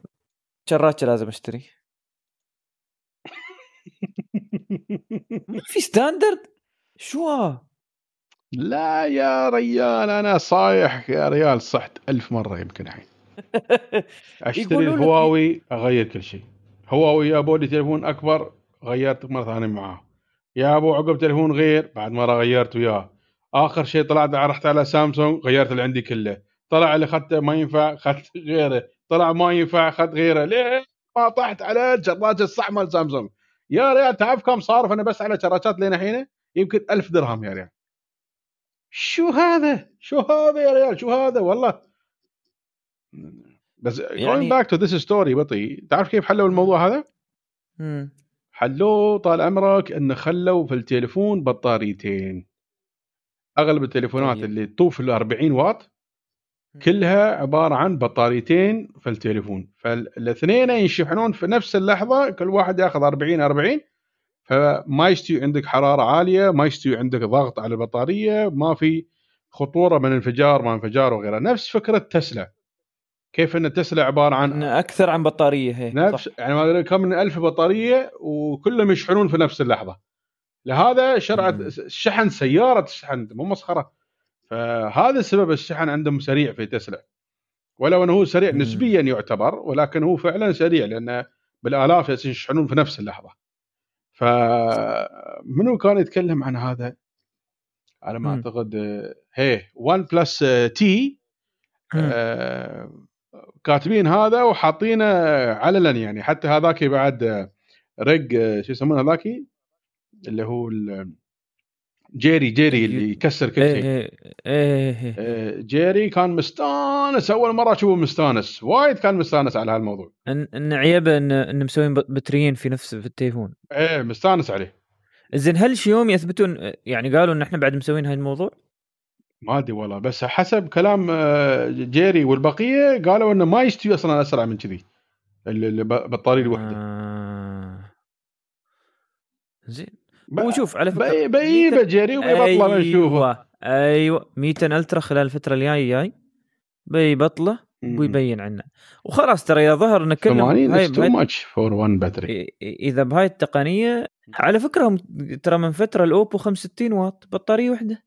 شراكه لازم أشتري؟ ما في standard؟ شو ها؟ لا يا ريال أنا صايح يا ريال صحت ألف مرة يمكن الحين اشتري الهواوي أغير كل شيء. هواوي يا أبو لي تليفون أكبر غيرت مرة ثانية معاه. يا أبو عقب تليفون غير بعد مرة غيرت وياه. آخر شيء طلعت رحت على سامسونج غيرت اللي عندي كله. طلع اللي اخذته ما ينفع اخذت غيره. طلع ما ينفع اخذت غيره. ليه؟ ما طحت على الشراكه الصح مال سامسونج. يا ريال تعرف كم صارف أنا بس على شراكات لين الحين؟ يمكن ألف درهم يا ريال. شو هذا؟ شو هذا يا ريال؟ شو هذا؟ والله بس يعني- going back to this story بطيء تعرف كيف حلوا الموضوع هذا؟ حلوة طال عمرك انه خلوا في التليفون بطاريتين. أغلب التليفونات. طيب. اللي تطوف ال 40 واط كلها عبارة عن بطاريتين في التليفون. فالاثنين ينشحنون في نفس اللحظة كل واحد ياخذ 40 40 فما يستوي عندك حرارة عالية ما يستوي عندك ضغط على البطارية ما في خطورة من انفجار ما انفجار وغيره نفس فكرة تسلا. كيف إن تسلا عبارة عن أكثر عن بطارية هي نفس صح. يعني كم من ألف بطارية وكلهم يشحنون في نفس اللحظة لهذا شرعت. شحن سيارة تشحن مو مسخرة فهذا السبب الشحن عندهم سريع في تسلا ولو إنه هو سريع مم. نسبيا يعتبر ولكن هو فعلا سريع لأنه بالآلاف يشحنون في نفس اللحظة فمنو كان يتكلم عن هذا على ما مم. أعتقد هي OnePlus T. آه، كاتبين هذا وحاطينه علنا يعني. حتى هذاك بعد Rig آه، شو يسمونه هذاك؟ اللي هو Jerry Jerry اللي يكسر كل إيه شيء. إيه إيه إيه. آه، Jerry كان مستانس. أول مرة أشوفه مستانس وايد كان مستانس على هالموضوع. إن إن عيبه إن إن مسوين بط- بطاريين في نفس في التليفون. إيه مستانس عليه. زين هل شيومي يثبتون يعني قالوا إن إحنا بعد مسوين هاي الموضوع؟ ما أدري والله بس حسب كلام آه، Jerry والبقية قالوا إنه ما يستوي أصلا أسرع من كذي ال- ال- بطارية الوحده آه. زين. ب- هو شوف على فكرة بيجيبه جيري وبيبطله نشوفه أيوه أيوه 200 ألترا خلال الفترة الجاية جاي بيبطله. ويبين عنه. وخلاص ترى يا ظهر ان كلهم 80 هاي is too بهاي- much for one battery. إي- إذا بهاي التقنية على فكرة هم ترى من فترة الأوبو 65 واط بطارية واحدة.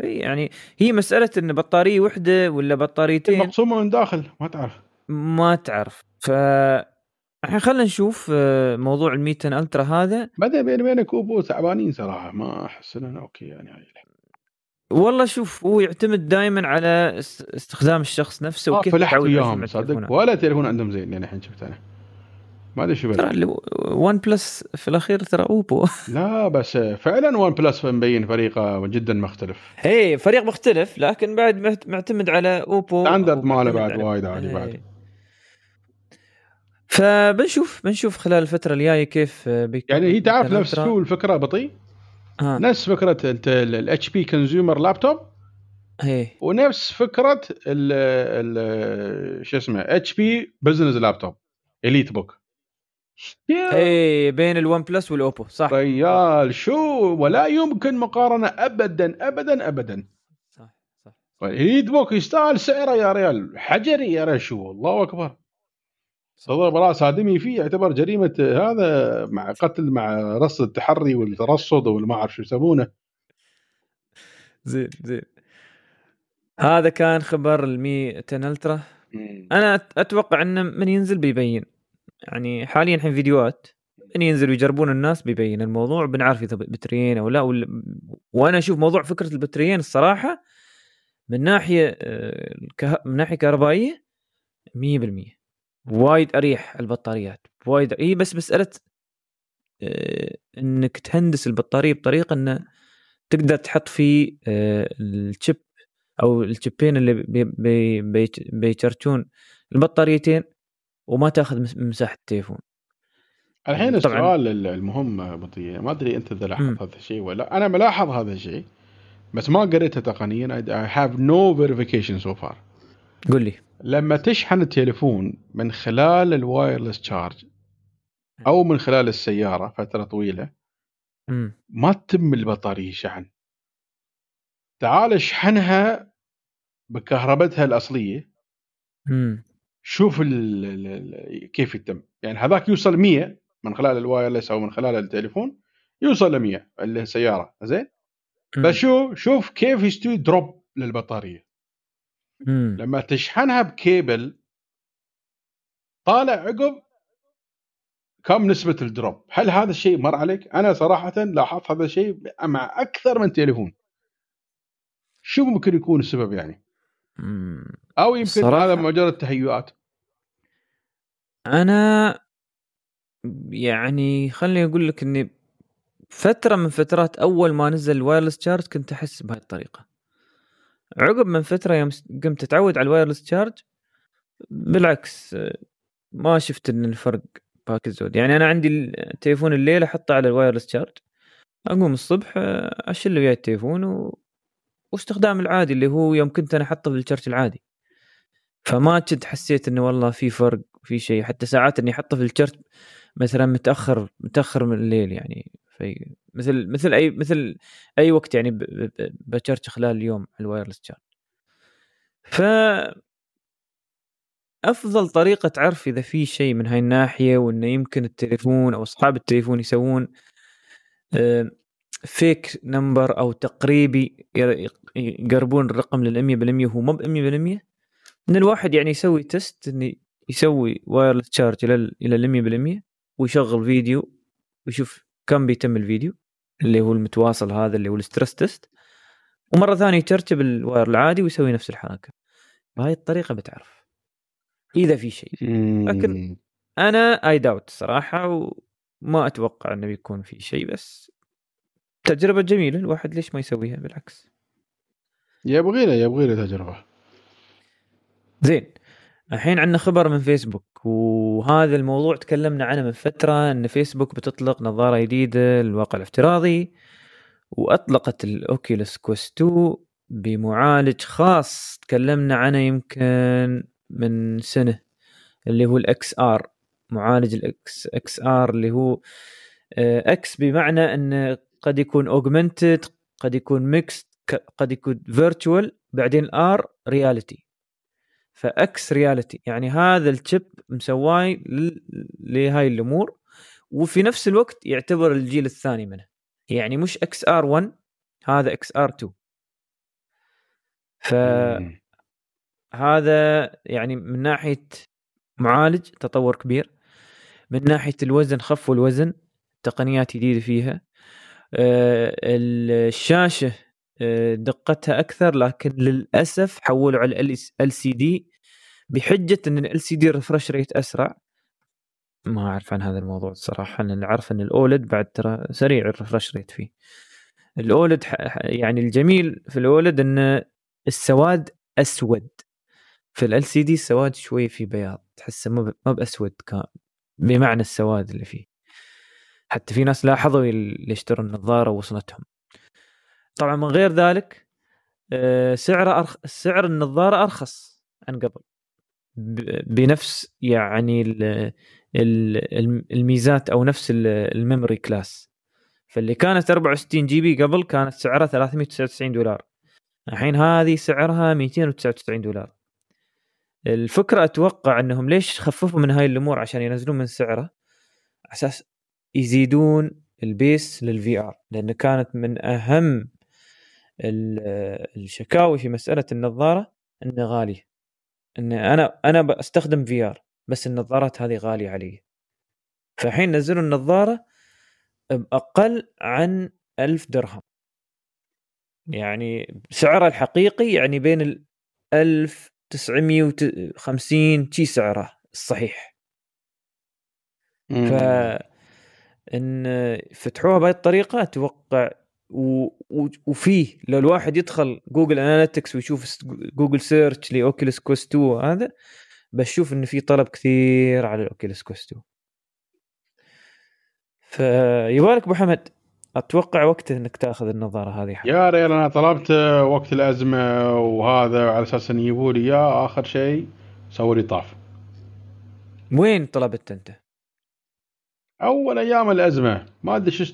يعني هي مسألة إن بطارية واحدة ولا بطاريتين؟ مقسومة من داخل ما تعرف. ما تعرف. ف الحين خلينا نشوف آه، موضوع ال 200 Ultra هذا. بعدين بيني وبينك Oppo تعبانين صراحة ما أحس إنه أوكي يعني. والله شوف هو يعتمد دائما على است- استخدام الشخص نفسه ما وكيف فلحت وياهم صدق. ولا تليفون عندهم زين يعني الحين شفت أنا. ما أدري شو ترى OnePlus في الأخير ترى Oppo. لا بس فعلا OnePlus مبين فريقه جدا مختلف. هي فريق مختلف لكن بعد معت- معتمد على Oppo. standard ماله بعد وايد عالي إيه. بعد. فبنشوف بنشوف خلال الفترة الجاية كيف بيكون يعني هي تعرف نفس شو الفكرة بطي؟ آه. نفس فكرة انت ال HP consumer laptop إيه ونفس فكرة ال شو اسمه HP business laptop EliteBook إيه بين ال OnePlus وال Oppo صح. ريال شو؟ ولا يمكن مقارنة ابدا ابدا ابدا. صح صح EliteBook يستاهل سعره يا ريال حجري يا ريال. شو الله أكبر. تضرب رأس آدمي فيه يعتبر جريمة هذا مع قتل مع رصد التحري والترصد وما أعرف شو يسمونه. زين زين. هذا كان خبر المي 10 الترا أنا أتوقع إنه من ينزل بيبين. يعني حاليا الحين فيديوهات من ينزل ويجربون الناس بيبين الموضوع بنعرف إذا بتريين أو لا ولا وأنا أشوف موضوع فكرة البتريين الصراحة من ناحية آه، من ناحية كهربائية 100% وايد أريح البطاريات وايد هي بس مسألة آه، إنك تهندس البطارية بطريقة إنه تقدر تحط فيه آه، ال chip أو ال chip ين اللي بي بي البطاريتين. وما تاخذ مساحة التليفون. الحين السؤال المهم بطي ما أدري أنت إذا لاحظت هذا الشيء ولا أنا ملاحظ هذا الشيء بس ما قريته تقنيا. I have no verification so far. قل لي. لما تشحن التليفون من خلال ال wireless charge أو من خلال السيارة فترة طويلة ما تتم البطارية شحن. تعال اشحنها بكهربتها الأصلية. شوف ال ال كيف يتم. يعني هذاك يوصل 100 من خلال ال wireless أو من خلال التليفون يوصل ل 100 اللي السيارة زين؟ بس شو شوف كيف يستوي drop للبطارية. مم. لما تشحنها بكيبل طالع عقب كم نسبة ال drop؟ هل هذا الشيء مر عليك؟ أنا صراحة لاحظت هذا الشيء مع أكثر من تليفون. شو ممكن يكون السبب يعني؟ أو يمكن. هذا مجرد تهيؤات. أنا يعني خليني أقول لك إني فترة من فترات أول ما نزل ال wireless charge كنت أحس بهذه الطريقة. عقب من فترة يوم قمت أتعود على ال wireless charge بالعكس ما شفت إن الفرق باك الزود يعني أنا عندي التليفون الليل أحطه على ال wireless charge أقوم الصبح اشيل ويا التليفون و... واستخدام العادي اللي هو يوم كنت أحطه في ال charge العادي. فما كنت حسيت إنه والله في فرق في شيء حتى ساعات إني أحطه في ال charge مثلا متأخر متأخر من الليل يعني. في مثل مثل أي مثل أي وقت يعني بت charge خلال اليوم ال wireless charge ف أفضل طريقة تعرف إذا في شيء من هاي الناحية وإنه يمكن التليفون أو أصحاب التليفون يسوون فيك number أو تقريبي يقربون الرقم لل 100% وهو مو ب 100% إن الواحد يعني يسوي test انه يسوي wireless charge إلى إلى 100% ويشغل فيديو ويشوف كم بيتم الفيديو اللي هو المتواصل هذا اللي هو ال stress test ومرة ثانية يترتب ال wire العادي ويسوي نفس الحركة. بهاي الطريقة بتعرف. إذا في شيء. لكن أنا اي داوت الصراحه وما أتوقع إنه بيكون في شيء بس تجربة جميلة. الواحد ليش ما يسويها؟ بالعكس. يبغي له يبغي له تجربة. زين. الحين عندنا خبر من فيسبوك وهذا الموضوع تكلمنا عنه من فترة إن فيسبوك بتطلق نظارة جديدة للواقع الافتراضي وأطلقت ال Oculus Quest 2 بمعالج خاص تكلمنا عنه يمكن من سنة اللي هو ال XR معالج ال X XR اللي هو X آه، بمعنى انه قد يكون augmented قد يكون ميكس قد يكون virtual بعدين ال R reality ف X reality يعني هذا ال chip مسواي لهاي الأمور وفي نفس الوقت يعتبر الجيل الثاني منه. يعني مش XR 1 هذا XR 2 ف هذا يعني من ناحية معالج تطور كبير. من ناحية الوزن خفوا الوزن تقنيات جديدة فيها. آه، الشاشة آه، دقتها أكثر لكن للأسف حولوا على LCD بحجة إن LCD refresh rate أسرع. ما أعرف عن هذا الموضوع الصراحة أنا عارف إن ال OLED بعد ترى سريع ال refresh rate فيه. ال OLED يعني الجميل في ال OLED إن السواد أسود. في ال LCD السواد شوي في بياض تحسه ما بأسود بمعنى السواد اللي فيه. حتى في ناس لاحظوا اللي اشتروا النظارة وصلتهم طبعا من غير ذلك آه، سعر أرخ... سعر النظارة أرخص عن قبل. بنفس يعني الميزات أو نفس ال memory class. فاللي كانت 64 GB قبل كانت سعرها 399 دولار. الحين هذه سعرها 299 دولار. الفكرة أتوقع أنهم ليش خففوا من هاي الأمور عشان ينزلون من سعره أساس يزيدون ال base لل VR لأنه كانت من أهم الشكاوي في مسألة النظارة إنه غالي. ان أنا أنا بستخدم VR بس النظارات هذه غالية علي. فالحين نزلوا النظارة بأقل عن ألف درهم. يعني سعرها الحقيقي يعني بين ال 1950 شي سعره الصحيح. ف إن فتحوها بهذه الطريقة أتوقع و... و... وفيه لو الواحد يدخل Google Analytics ويشوف Google search ل Oculus Quest 2 هذا بشوف إنه في طلب كثير على ال Oculus Quest 2 فيبالك أبو حمد. أتوقع وقت إنك تأخذ النظارة هذه حمد. يا ريال أنا طلبت وقت الأزمة وهذا على أساس ان يجيبوا لي اياه آخر شيء سووا لي طاف. وين طلبت أنت؟ أول أيام الأزمة. ما أدري شو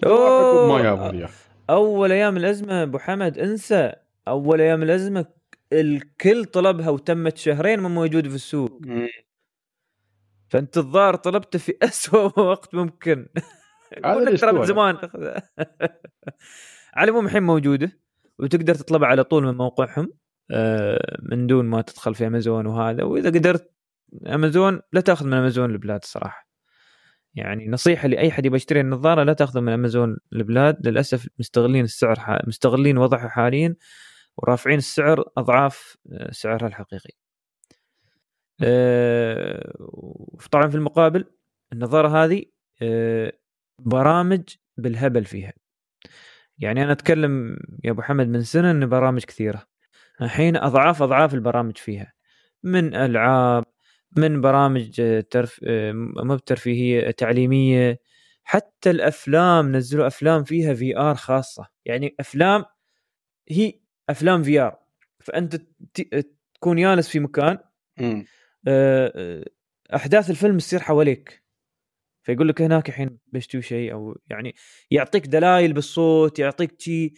ما جابوا لي. أول أيام الأزمة أبو حمد انسى. أول أيام الأزمة الكل طلبها وتمت شهرين ما موجود في السوق. فانت الظاهر طلبته في أسوأ وقت ممكن. هذا ترى من زمان على العموم الحين موجودة وتقدر تطلبها على طول من موقعهم آه، من دون ما تدخل في أمازون وهذا. وإذا قدرت أمازون لا تأخذ من أمازون البلاد الصراحة. يعني نصيحة لأي حد يبغى يشتري النظارة لا تاخذه من امازون البلاد للأسف مستغلين السعر مستغلين وضعها حاليا ورافعين السعر أضعاف آه، سعرها الحقيقي. آه، طبعا في المقابل النظارة هذه آه، برامج بالهبل فيها. يعني أنا أتكلم يا أبو حمد من سنة إن برامج كثيرة. الحين أضعاف أضعاف البرامج فيها من ألعاب من برامج ترف مو بترفيهية تعليمية. حتى الأفلام نزلوا أفلام فيها في ار خاصة. يعني أفلام هي أفلام VR فأنت تكون جالس في مكان آه، آه، أحداث الفيلم تصير حواليك. فيقول لك هناك الحين بيشتوي شيء أو يعني يعطيك دلائل بالصوت يعطيك شيء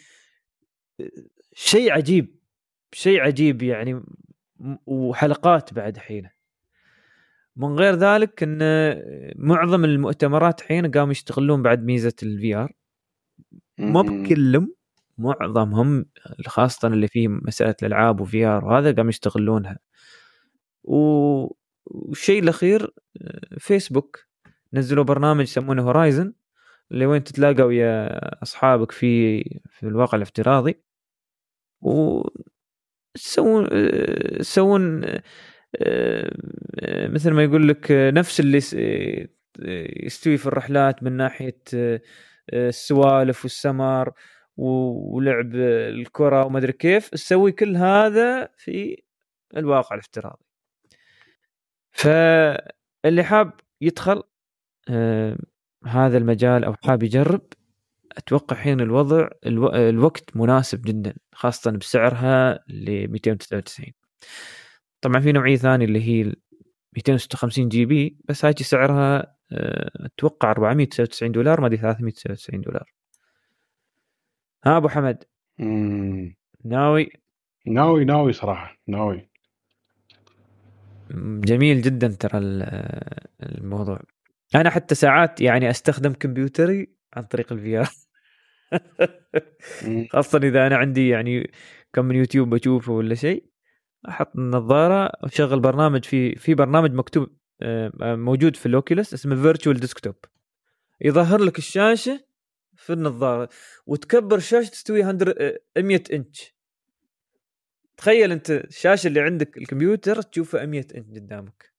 شيء عجيب شيء عجيب يعني وحلقات بعد حين من غير ذلك إن معظم المؤتمرات الحين قاموا يستغلون بعد ميزة ال VR مو بكلهم معظمهم خاصة اللي فيه مسألة الألعاب و VR وهذا قاموا يستغلونها والشيء الأخير فيسبوك نزلوا برنامج يسمونه Horizon اللي وين تتلاقى ويا أصحابك في في الواقع الافتراضي. و تسوون تسوون مثل ما يقول لك نفس اللي يستوي في الرحلات من ناحية السوالف والسمر ولعب الكرة وما أدري كيف تسوي كل هذا في الواقع الافتراضي. فاللي حاب يدخل هذا المجال أو حاب يجرب أتوقع حين الوضع ألو... الوقت مناسب جدا خاصة بسعرها ل 299 طبعا في نوعية ثانية اللي هي 256 GB بس هاي سعرها آه، أتوقع 499 دولار ما أدري 399 دولار. ها أبو حمد. ناوي؟ ناوي ناوي صراحة ناوي. جميل جدا ترى الموضوع. أنا حتى ساعات يعني أستخدم كمبيوتري عن طريق ال VR. خاصة إذا أنا عندي يعني كم من يوتيوب بشوفه ولا شيء. أحط النظاره واشغل برنامج في في برنامج مكتوب آه، موجود في الاوكيولس اسمه Virtual Desktop يظهر لك الشاشة في النظارة وتكبر الشاشه تستوي 100 100 إنش. تخيل أنت الشاشة اللي عندك الكمبيوتر تشوفها 100 إنش قدامك.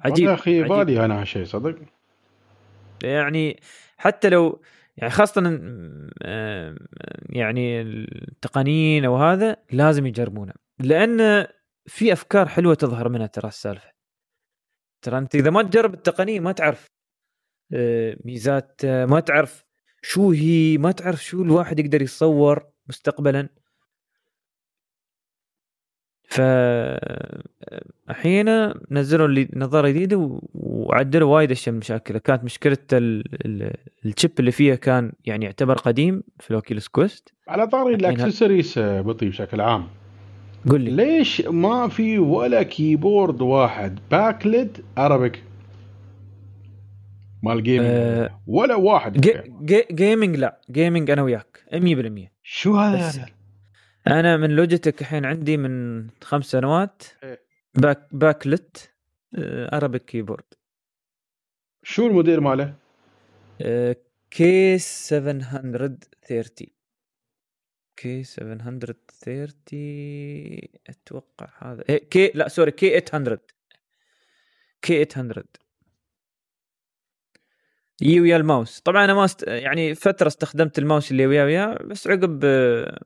عجيب يا أخي بالي أنا هالشيء صدق؟ يعني حتى لو يعني خاصة يعني التقنيين أو هذا لازم يجربونه لأن في أفكار حلوة تظهر منها ترى السالفة. ترى أنت إذا ما تجرب التقنية ما تعرف آه، ميزات آه، ما تعرف شو هي ما تعرف شو الواحد يقدر يتصور مستقبلا. ف الحين نزلوا اللي نظارة جديدة وعدلوا وايد أشياء من مشاكلها. كانت مشكلة ال chip اللي فيها كان يعني يعتبر قديم في ال Oculus Quest على طاري الأكسسوارز بطيء بشكل عام. قل لي. ليش ما في ولا keyboard واحد backlit Arabic مال gaming أه ولا واحد جي جي gaming لا. gaming أنا وياك. 100% شو هذا؟ أنا من Logitech الحين عندي من خمس سنوات إيه. back backlit Arabic keyboard شو الموديل ماله؟ K 730 K 730 أتوقع هذا. إيه K لا sorry K 800 K 800 يي ويا الماوس. طبعا أنا ما است... يعني فترة استخدمت الماوس اللي وياه وياه بس عقب آه،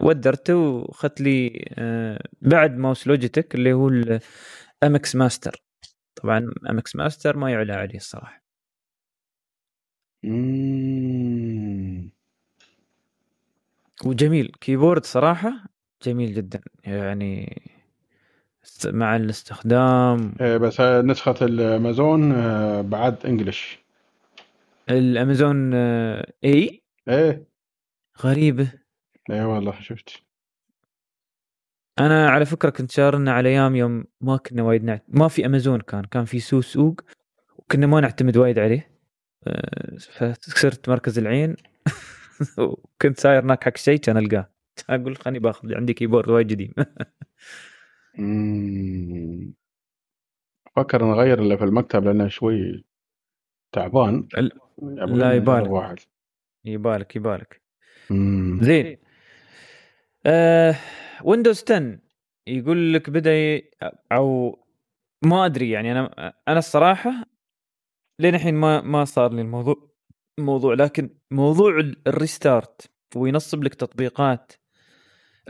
ودرته واخذت لي آه، بعد mouse Logitech اللي هو ال MX Master طبعا MX Master ما يعلى عليه الصراحة. وجميل. keyboard صراحة جميل جدا. يعني مع الاستخدام. إيه بس نسخة الأمازون آه، بعد English. الأمازون اي إيه؟ غريبة اي والله شفت أنا على فكرة كنت شارنه على أيام يوم ما كنا وايد نعت... ما في أمازون كان كان في سوق سوق وكنا ما نعتمد وايد عليه. آه، فصرت مركز العين وكنت ساير هناك حق شيء كان ألقاه. أقول خليني باخذ عندي keyboard وايد قديم. فكر نغير اللي في المكتب لأنه شوي تعبان. لا يبالك. يبالك يبالك. زين. آه Windows 10 يقول لك بدأ. أو ما أدري يعني أنا أنا الصراحة لين الحين ما ما صار لي الموضوع الموضوع لكن موضوع ال restart وينصب لك تطبيقات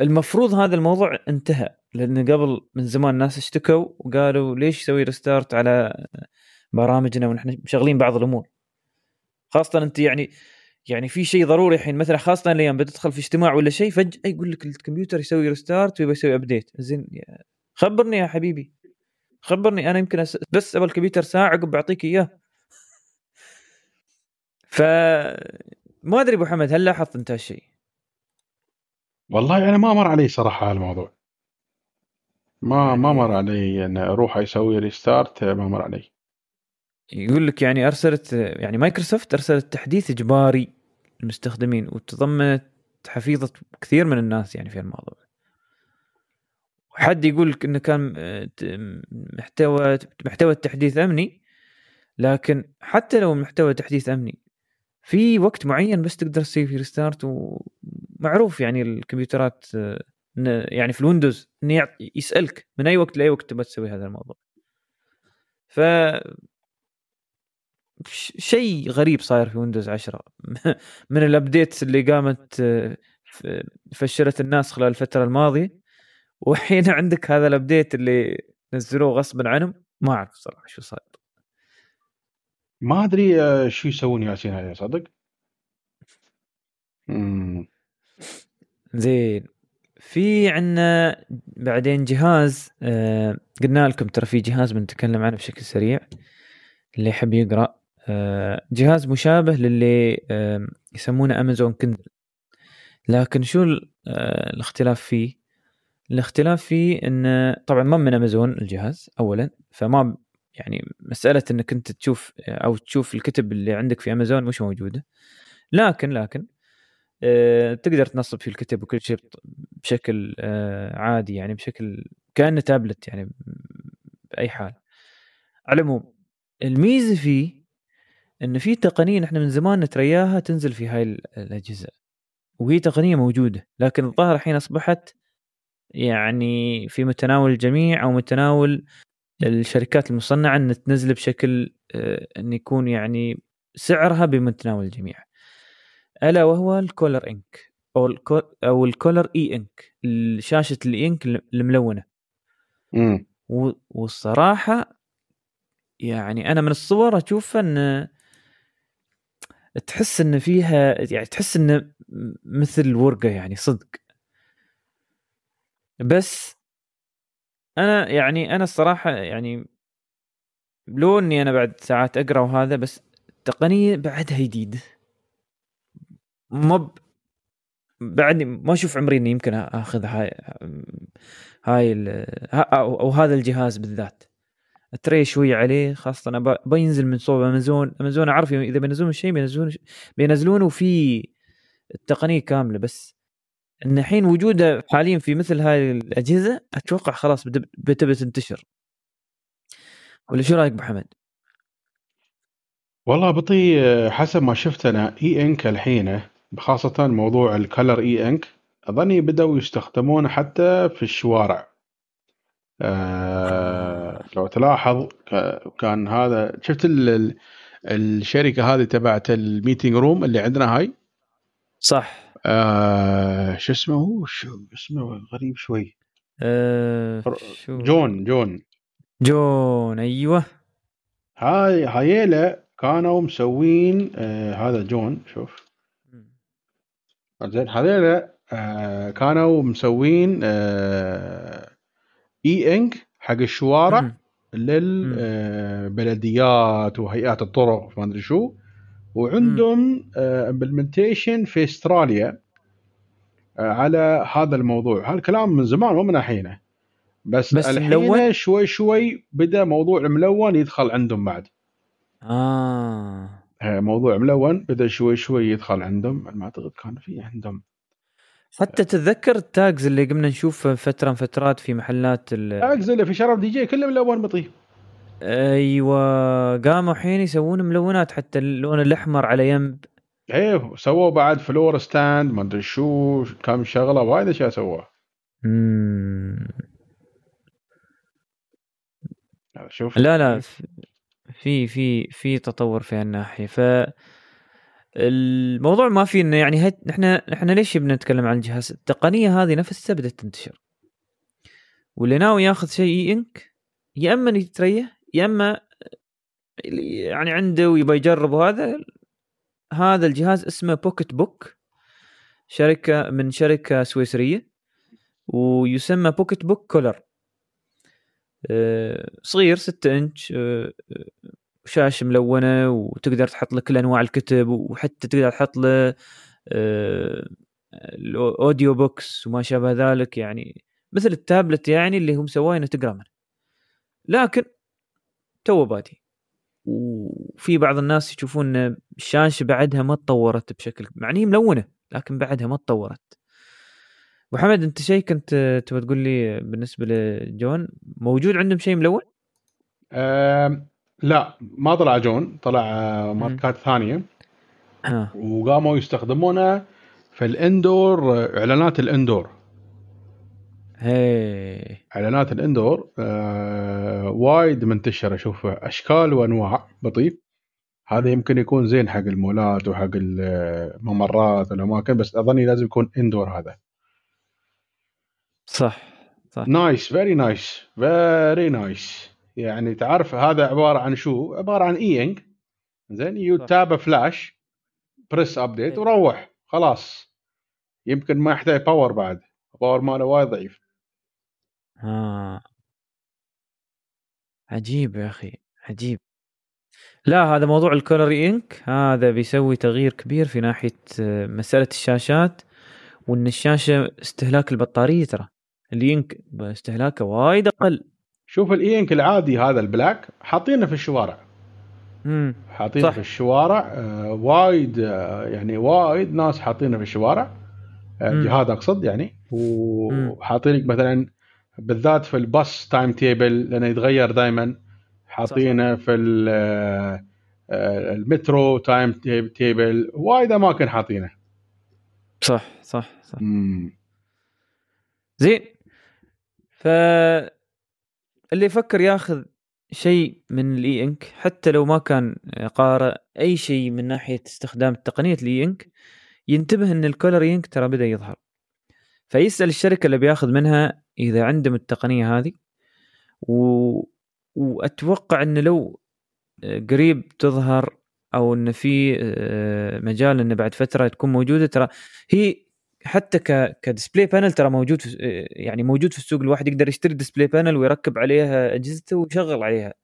المفروض هذا الموضوع انتهى لأن قبل من زمان الناس اشتكوا وقالوا ليش يسوي restart على برامجنا ونحن مشغلين بعض الأمور خاصة أنت يعني يعني في شيء ضروري الحين مثلا خاصة الأيام بتدخل في اجتماع ولا شيء فجأة يقول لك الكمبيوتر يسوي restart ويبغى يسوي update زين خبرني يا حبيبي. خبرني أنا يمكن أس... بس أبغى الكمبيوتر ساعة عقب بعطيك إياه. ف ما أدري أبو حمد هل لاحظت أنت هالشيء؟ والله أنا ما مر علي صراحة هالموضوع. ما ما يعني مر علي إن أروح أسوي restart ما مر علي. يقول لك يعني أرسلت يعني مايكروسوفت أرسلت تحديث إجباري للمستخدمين وتضمنت حفيظة كثير من الناس يعني في الموضوع حد يقول لك إنه كان محتوى محتوى التحديث أمني لكن حتى لو محتوى تحديث أمني في وقت معين بس تقدر تسوي فيه restart ومعروف يعني الكمبيوترات يعني في ال Windows إنه يسألك من أي وقت لأي وقت تبغى تسوي هذا الموضوع. ف شيء غريب صاير في Windows 10 من ال updates اللي قامت آه، فشلت الناس خلال الفترة الماضية وحين عندك هذا ال update اللي نزلوه غصبا عنهم ما أعرف صراحة شو صاير. ما أدري آه، شو يسوون ياسين هذا صدق؟ زين. في عندنا بعدين جهاز آه قلنا لكم ترى في جهاز بنتكلم عنه بشكل سريع اللي يحب يقرأ. جهاز مشابه للي يسمونه امازون كندل لكن شو آه، الاختلاف فيه؟ الاختلاف فيه إن طبعا ما من امازون الجهاز اولا فما يعني مسألة إنك أنت تشوف أو تشوف الكتب اللي عندك في امازون مش موجودة. لكن لكن أه تقدر تنصب فيه الكتب وكل شيء بشكل عادي يعني بشكل كأنه تابلت يعني بأي حال. على العموم الميزة فيه إن في تقنية نحن من زمان نترياها تنزل في هاي الأجهزة. وهي تقنية موجودة لكن الظاهر الحين أصبحت يعني في متناول الجميع أو متناول الشركات المصنعة إن تنزل بشكل آه، إن يكون يعني سعرها بمتناول الجميع. ألا وهو ال color ink أو الكو أو ال color E Ink شاشه ال E Ink الملونة. امم والصراحة يعني أنا من الصور أشوف إن تحس إن فيها يعني تحس انه مثل ورقة يعني صدق. بس أنا يعني أنا الصراحة يعني لو إني أنا بعد ساعات أقرأ وهذا بس التقنيه بعدها جديد. مب بعدني ما أشوف عمري إني يمكن أخذ هاي هاي أو هذا الجهاز بالذات. أتري شوي عليه خاصة أنا بينزل من صوب أمازون. أمازون أعرف إذا بينزلون شيء بينزلون بينزلونه في التقنية كاملة بس. ان الحين وجوده حاليا في مثل هاي الأجهزة أتوقع خلاص بتبدا تنتشر ولا شو رأيك ابو حمد؟ والله بطي حسب ما شفت أنا E Ink الحين خاصة موضوع ال color E Ink أظني بدأوا يستخدمونه حتى في الشوارع. آه لو تلاحظ كان هذا شفت ال الشركة هذه تبعت ال meeting room اللي عندنا هاي؟ صح. آه شو اسمه؟ هو شو اسمه؟ غريب شوي. آه شو؟ Joan Joan. Joan أيوه. هاي هايله كانوا مسوين آه هذا Joan شوف. زين هذيلا آه كانوا مسوين آه E Ink حق الشوارع للبلديات آه وهيئات الطرق ما أدري شو. وعندهم implementation في أستراليا على هذا الموضوع. هذا الكلام من زمان مو من الحين. بس, بس الحين؟ شوي شوي بدأ موضوع الملون يدخل عندهم بعد. آه موضوع ملون بدأ شوي شوي يدخل عندهم. ما أعتقد كان في عندهم. حتى تتذكر التاجز اللي قمنا نشوف فترة من فترات في محلات التاجز اللي في شرف دي جي كله ملون بطيء أيوه قاموا الحين يسوون ملونات حتى اللون الأحمر على ينب إيه سووا بعد floor stand ما أدري شو كم شغلة وايد أشياء سووها. شوف. لا لا في في في تطور في هالناحية. ف الموضوع ما في إنه يعني إحنا إحنا ليش بنتكلم عن الجهاز؟ التقنية هذه نفسها بدات تنتشر. واللي ناوي ياخذ شيء E Ink يا إما يتريه يا إما يعني عنده ويبغى يجرب هذا هذا الجهاز اسمه PocketBook شركة من شركة سويسرية ويسمى PocketBook Color صغير 6 إنش آه، شاشة ملونة وتقدر تحط له كل أنواع الكتب وحتى تقدر تحط له آه، ال audio books وما شابه ذلك. يعني مثل التابلت يعني اللي هم سواه إنه تقرأ منه. لكن تو بادي. وفي بعض الناس يشوفون الشاشة بعدها ما تطورت بشكل مع هي ملونة لكن بعدها ما تطورت. ابو حمد أنت شيء كنت تبغى تقول لي بالنسبة ل Joan؟ موجود عندهم شيء ملون؟ لا ما طلع Joan طلع ماركات ثانية. آه. وقاموا يستخدمونه في ال indoor إعلانات ال indoor. هي. إعلانات ال indoor آه وايد منتشرة. أشوف أشكال وأنواع بطيء. هذا يمكن يكون زين حق المولات وحق الممرات والاماكن بس أظني لازم يكون indoor هذا. صح صح. nice very nice very nice يعني تعرف هذا عبارة عن شو؟ عبارة عن E Ink زين you tap flash press update وروح. خلاص. يمكن ما يحتاج power بعد. power ماله وايد ضعيف. آه. عجيب يا أخي. عجيب. لا هذا موضوع ال color E Ink هذا بيسوي تغيير كبير في ناحية آه، مسألة الشاشات وإن الشاشة استهلاك البطارية ترى. ال E Ink استهلاكه وايد أقل. شوف ال E Ink العادي هذا ال black حاطينه في الشوارع. امم حاطينه في الشوارع آه وايد آه يعني وايد ناس حاطينه في الشوارع آه جهاد أقصد يعني. وحاطين مثلا بالذات في الباص time table لأنه يتغير دائما حاطينه في آه، آه، المترو time table وايد أماكن حاطينه. صح صح صح. مم. زين. ف اللي يفكر ياخذ شيء من ال E Ink حتى لو ما كان قارئ أي شيء من ناحية استخدام تقنيه ال E Ink ينتبه إن ال color E Ink ترى بدأ يظهر. فيسأل الشركة اللي بياخذ منها إذا عندهم التقنية هذه و... وأتوقع إنه لو قريب تظهر أو إن في مجال انه بعد فترة تكون موجودة ترى هي حتى ك ك display panel ترى موجود في يعني موجود في السوق الواحد يقدر يشتري display panel ويركب عليها أجهزته ويشغل عليها.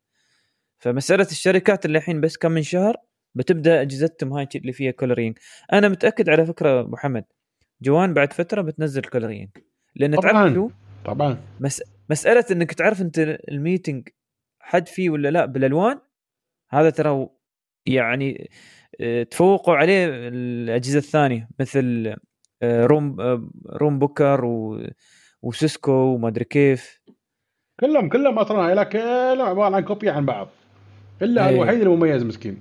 فمسألة الشركات اللي الحين بس كم من شهر بتبدأ أجهزتهم هاي اللي فيها color E Ink أنا متأكد على فكرة أبو محمد Joan بعد فترة بتنزل color E Ink لأن تعرف شو طبعا. مس... مسألة إنك تعرف أنت ال meeting حد فيه ولا لا بالألوان هذا ترى يعني آه، تفوقوا عليه الأجهزة الثانية مثل room آه، Room Booker و... و Cisco وما أدري كيف. كلهم كلهم أصلا كلهم عبارة عن copy عن بعض. إلا أيه. الوحيد المميز مسكين.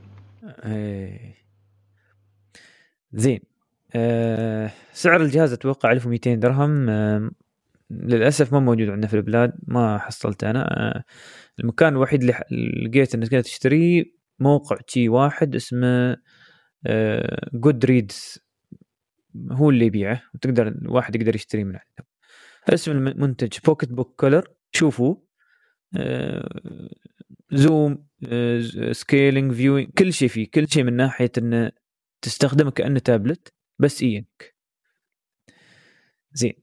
إيه. زين. أه سعر الجهاز أتوقع 1200 درهم. أه للأسف ما موجود عندنا في البلاد ما حصلته أنا. أه المكان الوحيد اللي لقيت إنك تشتريه موقع شي واحد اسمه Goodreads هو اللي يبيعه وتقدر الواحد يقدر يشتريه من عنده. اسم المنتج PocketBook Color شوفوا. zoom scaling viewing كل شيء فيه. كل شيء من ناحية إنه تستخدمه كأنه تابلت بس E Ink زين.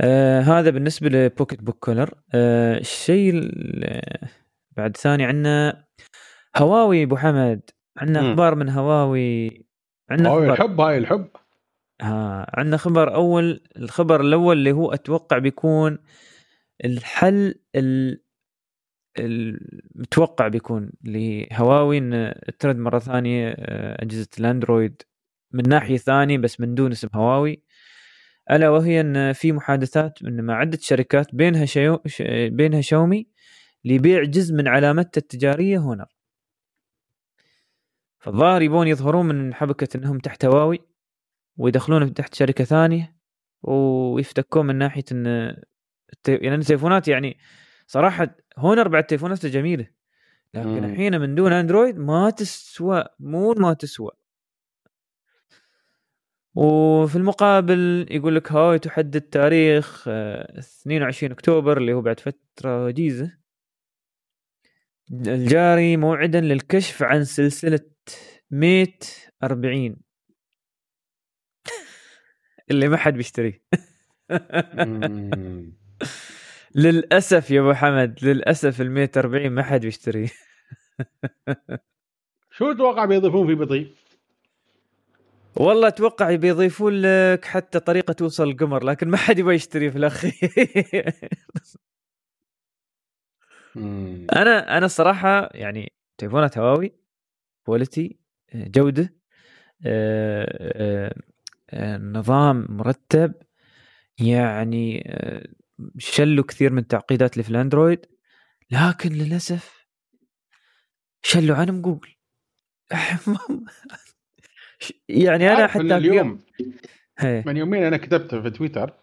آه هذا بالنسبة ل PocketBook Color آه الشيء بعد ثاني عندنا هواوي أبو حمد. عندنا أخبار من هواوي. عندنا خبر الحب هاي الحب. ها عندنا خبر أول الخبر الأول اللي هو أتوقع بيكون الحل المتوقع بيكون لهواوي إن ترد مرة ثانية آه، أجهزة الأندرويد من ناحية ثانية بس من دون اسم هواوي. ألا وهي إن في محادثات إن مع عدة شركات بينها شيو بينها شاومي لبيع جزء من علامتها التجارية هونر. فالظاهر يبون يظهرون من حبكة إنهم تحت هواوي. ويدخلون تحت شركة ثانية ويفتكون من ناحية إن يعني التليفونات يعني صراحة هونر بعد تليفوناته جميلة لكن الحين من دون أندرويد ما تسوى مو ما تسوى. وفي المقابل يقول لك هاوي تحدد تاريخ 22 آه، أكتوبر اللي هو بعد فترة وجيزه الجاري موعدا للكشف عن سلسلة ميت 40 اللي ما حد بيشتريه. للأسف يا أبو حمد للأسف ال 140 ما حد بيشتريه. شو تتوقع بيضيفون في بطيء؟ والله أتوقع بيضيفون لك حتى طريقة توصل القمر لكن ما حد يبغى يشتريه في الأخير. أنا أنا الصراحه يعني تليفونات هواوي quality جودة آه، آه، نظام مرتب يعني آه، شلوا كثير من التعقيدات اللي في الأندرويد لكن للأسف شلوا عنهم جوجل. يعني أنا حتى اليوم. من يومين أنا كتبت في تويتر.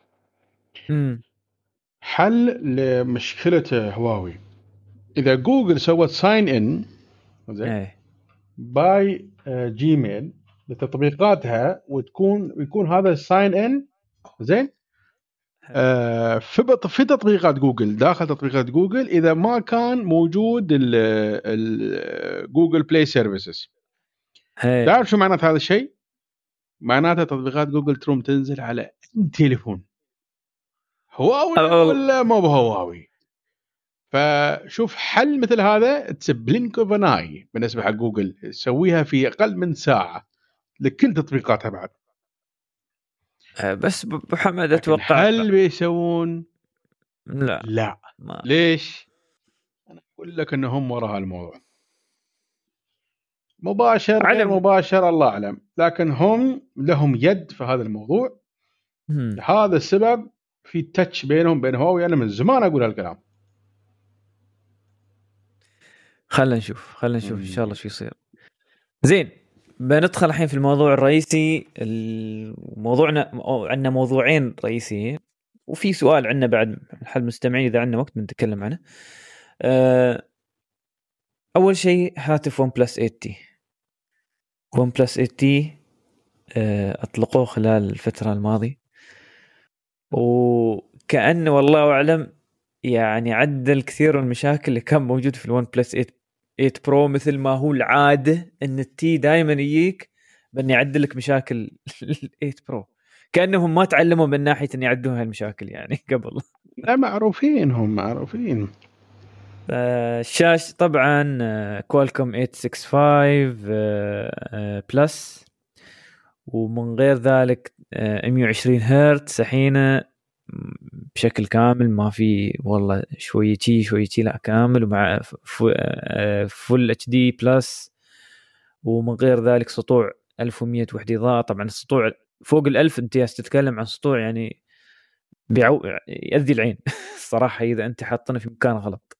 حل لمشكلة هواوي. إذا جوجل سوت sign in زين by Gmail لتطبيقاتها وتكون يكون هذا ال sign in زين؟ آه في في تطبيقات جوجل داخل تطبيقات جوجل إذا ما كان موجود ال Google Play Services تعرف شو معنات هذا الشيء؟ معناته تطبيقات جوجل تروم تنزل على أي تليفون. هواوي ولا مو بهواوي؟ فشوف حل مثل هذا it's blink of بالنسبة حق جوجل. تسويها في أقل من ساعة. لكل تطبيقاتها بعد. آه، بس ابو حمد أتوقع هل بيسوون؟ لا. لا. ما. ليش؟ أنا أقول لك إنهم وراء الموضوع. مباشر غير مباشر الله أعلم. لكن هم لهم يد في هذا الموضوع. هذا السبب في تاتش بينهم بين هواوي. أنا من زمان أقول هالكلام. خلينا نشوف خلينا نشوف إن شاء الله شو يصير. زين. بندخل الحين في الموضوع الرئيسي موضوعنا عندنا موضوعين رئيسيين وفي سؤال عندنا بعد حل المستمعين إذا عندنا وقت بنتكلم عنه. آه، أول شيء هاتف ون بلس 80 ون بلس 8T أطلقوه خلال الفترة الماضية. وكأنه والله أعلم يعني عدل كثير من المشاكل اللي كان موجود في الون بلس 8 برو مثل ما هو العاده إن ال T دائما يجيك بال T يعدل لك مشاكل ال 8 برو كأنهم ما تعلموا من ناحية إن يعدون هالمشاكل يعني قبل. لا معروفين هم معروفين. الشاشه طبعا كوالكوم 865 بلس ومن غير ذلك 120 هرتز. حين بشكل كامل ما في والله شوية شي شوية شي لا كامل ومع Full HD Plus ومن غير ذلك سطوع 1100 وحدة إضاءة. طبعا السطوع فوق ال1000 أنت تتكلم عن سطوع يعني بيعور يأذي العين الصراحه إذا أنت حاطنه في مكان غلط.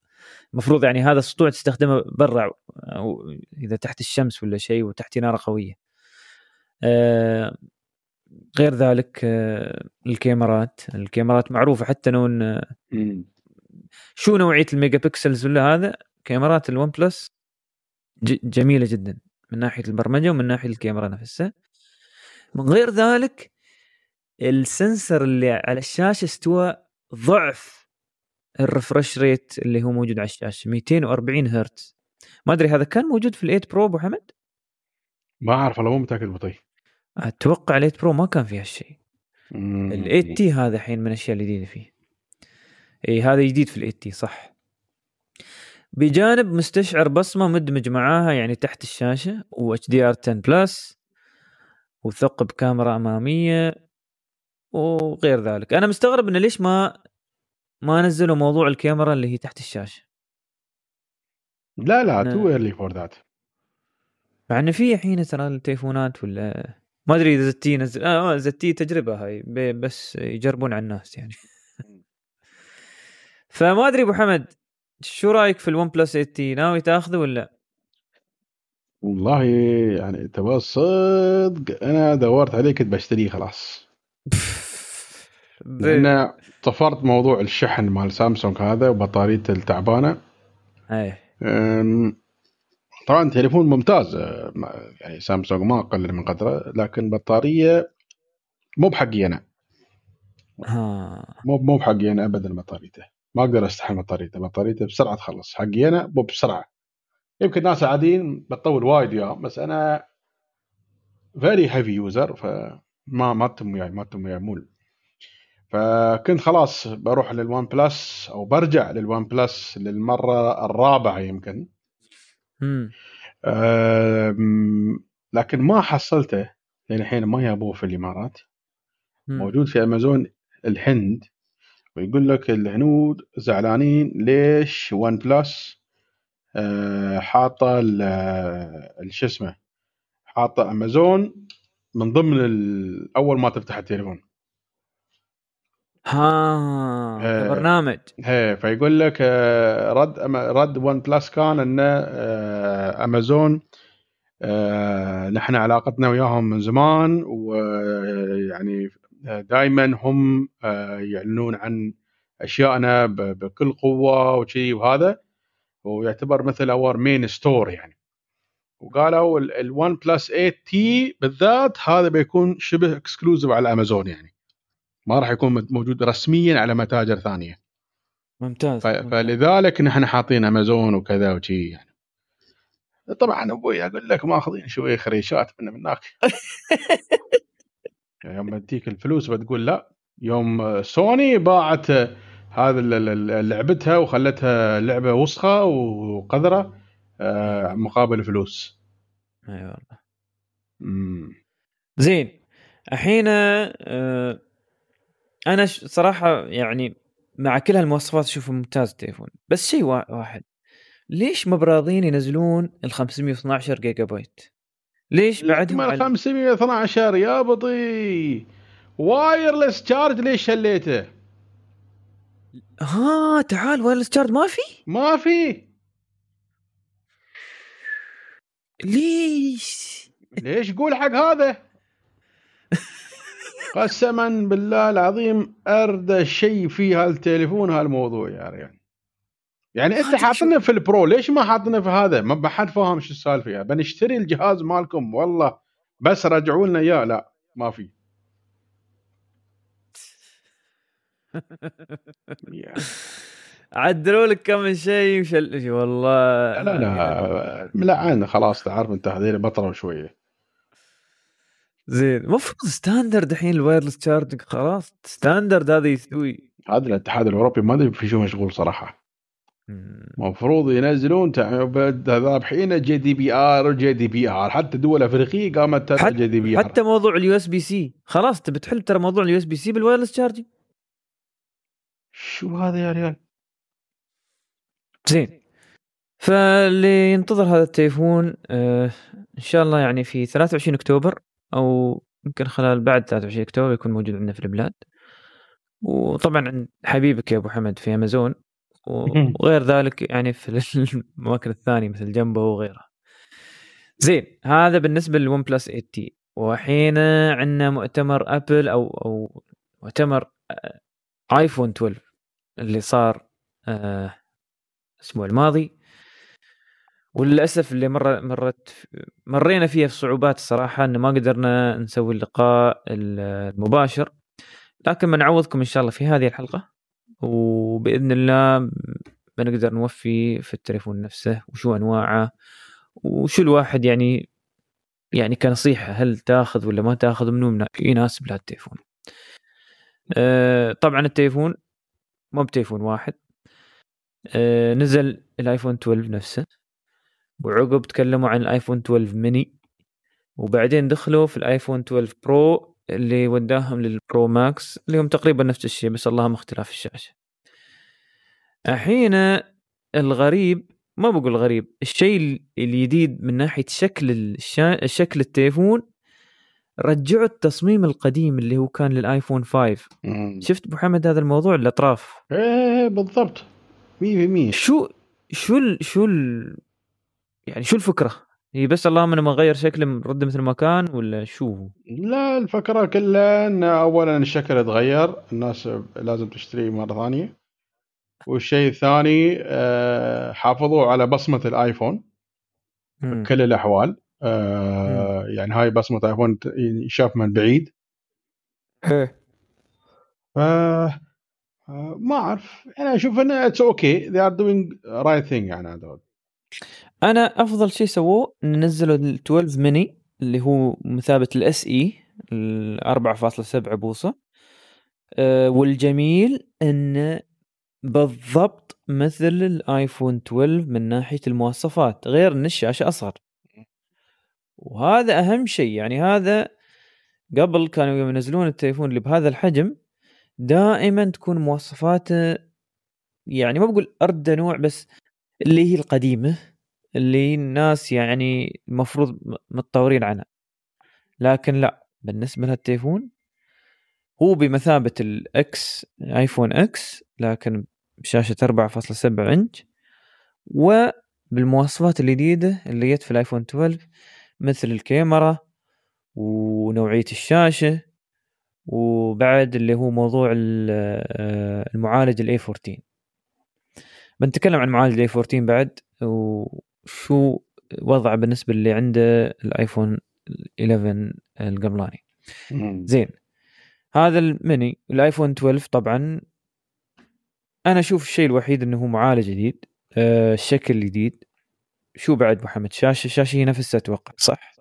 المفروض يعني هذا السطوع تستخدمه برا إذا تحت الشمس ولا شيء وتحت إنارة قوية. آه غير ذلك آه الكاميرات. الكاميرات معروفة حتى لو إن شو نوعية ال megapixels ولا هذا كاميرات الون بلس جميلة جدا من ناحية البرمجة ومن ناحية الكاميرا نفسها. من غير ذلك ال sensor اللي على الشاشة استوى ضعف ال refresh rate اللي هو موجود على الشاشة 240 هرتز. ما أدري هذا كان موجود في ال Eight Pro أبو حمد؟ ما أعرف والله مو متأكد بطي أتوقع ال Eight Pro ما كان فيه هالشيء ال Eight T هذا الحين من الأشياء الجديده فيه. اي هذا جديد في ال Eight T صح. بجانب مستشعر بصمة مدمج معاها يعني تحت الشاشة و HDR 10 Plus وثقب كاميرا أمامية وغير ذلك. أنا مستغرب انه ليش ما ما نزلوا موضوع الكاميرا اللي هي تحت الشاشة. لا لا too early for that مع إنه في الحين ترى التليفونات ولا ما أدري إذا ZTE نزل آه ZTE تجربة هاي بس يجربون على الناس يعني. فما أدري أبو حمد شو رأيك في الون بلس 8 تي ناوي تاخذه ولا؟ والله يعني تبغى الصدق أنا دورت عليه كنت بشتريه خلاص. لأن طفرت موضوع الشحن مال سامسونج هذا وبطاريته التعبانة. إيه. طبعا تليفون ممتاز يعني سامسونج ما أقل من قدره لكن بطارية مو بحقي أنا. مو مو بحقي أنا ابدا بطاريته. ما أقدر أستحمل بطاريته. بطاريته بسرعة تخلص. حقي أنا مو بسرعة. يمكن ناس عاديين بتطول وايد وياهم بس أنا very heavy user فما ما تم وياي ما تم وياي مول فكنت خلاص بروح للوان بلس أو برجع للوان بلس للمرة الرابعة يمكن. لكن ما حصلته لأن الحين ما يابوه في الإمارات. موجود في أمازون الهند ويقول لك الهنود زعلانين ليش ون بلس آه، حاطة شو اسمه حاطة أمازون من ضمن أول ما تفتح التليفون. ها برنامج هي فيقول لك آه، رد رد ون بلس كان انه امازون نحن علاقتنا وياهم من زمان ويعني دائما هم يعلنون عن اشيائنا بكل قوة وشي وهذا. ويعتبر مثل اور مين ستور يعني. وقالوا الون بلس 8 تي بالذات هذا بيكون شبه اكسكلوزيف على امازون يعني. ما راح يكون موجود رسميا على متاجر ثانية. ممتاز, فلذلك نحن حاطين امازون وكذا وشي يعني. طبعا أبوي أقول لك ماخذين شوية خريشات من هناك. يوم بديك الفلوس بتقول لا. يوم سوني باعت هذا لعبتها وخلتها لعبة وسخة وقذرة آه، مقابل فلوس. أي أيوة والله زين. الحين آه أنا صراحة يعني مع كل هالمواصفات اشوفه ممتاز التليفون بس شيء واحد ليش ما براضين ينزلون ال 512 جيجا بايت؟ ليش بعدهم ال 512 يا بطي wireless charge ليش شليته؟ ها تعال wireless charge ما في؟ ما في ليش؟ ليش قول حق هذا؟ قسما بالله العظيم اردى شيء في هالتليفون هالموضوع يا ريال يعني انت حاطنا في ال Pro ليش ما حاطنا في هذا ما حد فاهم شو السالفه يعني بنشتري الجهاز مالكم والله بس رجعوا لنا اياه لا ما في عدلوا لك كم شيء وشل والله لا لا ملعن خلاص تعرف انت هذول بطلوا شوية زين المفروض standard الحين ال wireless charging خلاص. standard هذا يسوي. هذا الاتحاد الأوروبي ما أدري في شو مشغول صراحة. المفروض ينزلون ذابحين جي دي بي آر جي دي بي آر. حتى دول أفريقية قامت حتى GDPR. حتى موضوع ال USB-C خلاص تبي تحل ترى موضوع ال USB-C بال wireless charging شو هذا يا ريال؟ زين. فاللي ينتظر هذا التليفون آه إن شاء الله يعني في 23 أكتوبر أو يمكن خلال بعد 23 أكتوبر يكون موجود عندنا في البلاد. وطبعا عند حبيبك يا أبو حمد في أمازون وغير ذلك يعني في الاماكن الثانية مثل جنبه وغيرها. زين هذا بالنسبة لل OnePlus 8T وحين عندنا مؤتمر أبل أو أو مؤتمر آه، ايفون 12 اللي صار آه الأسبوع الماضي. وللأسف اللي مر مرت مرينا فيها في صعوبات الصراحة إن ما قدرنا نسوي اللقاء المباشر. لكن بنعوضكم إن شاء الله في هذه الحلقة وبإذن الله بنقدر نوفي في التليفون نفسه وشو أنواعه وشو الواحد يعني يعني كنصيحة هل تاخذ ولا ما تاخذ منو يناسب لهالتليفون التليفون. أه طبعا التليفون مو بتليفون واحد. أه نزل الآيفون 12 نفسه. وعقب تكلموا عن الايفون 12 ميني وبعدين دخلوا في الايفون 12 Pro اللي وداهم لل Pro Max اللي هم تقريبا نفس الشيء بس اللهم اختلاف الشاشة. الحين الغريب ما بقول غريب الشيء الجديد من ناحية شكل الشا... شكل التليفون رجعوا التصميم القديم اللي هو كان للايفون 5 مم. شفت أبو حمد هذا الموضوع؟ الأطراف. إيه بالضبط. 100% شو شو ال... شو ال... يعني شو الفكرة؟ هي بس اللهم لما غير شكله رد مثل ما كان ولا شو لا الفكرة كلها إن اولا الشكل اتغير الناس لازم تشتري مرة ثانية. والشيء الثاني آه، حافظوا على بصمة الآيفون بكل الأحوال. آه، يعني هاي بصمة آيفون يشاف من بعيد. إيه. ف آه، ما أعرف. أنا أشوف إنه it's okay they are doing right thing يعني هذول. أنا أفضل شيء سووه نزلوا ال 12 ميني اللي هو مثابة ال SE ال 4.7 بوصة. أه والجميل انه بالضبط مثل الايفون 12 من ناحية المواصفات غير إن الشاشة أصغر. وهذا أهم شيء يعني هذا قبل كانوا يوم ينزلون التليفون اللي بهذا الحجم دائما تكون مواصفاته يعني ما بقول اردى نوع بس اللي هي القديمة. اللي الناس يعني المفروض متطورين عنها. لكن لا بالنسبة للتليفون هو بمثابة ال X ايفون X لكن بشاشة 4.7 إنش وبالمواصفات الجديدة اللي جت في الآيفون 12 مثل الكاميرا ونوعية الشاشة وبعد اللي هو موضوع آه، المعالج ال A14 بنتكلم عن معالج ال A14 بعد وشو وضعه بالنسبة اللي عنده الآيفون 11 القبلاني زين. هذا الميني الآيفون 12 طبعا أنا أشوف الشيء الوحيد إنه هو معالج جديد آه الشكل جديد. شو بعد محمد؟ شاشة الشاشه هي نفسها أتوقع. صح.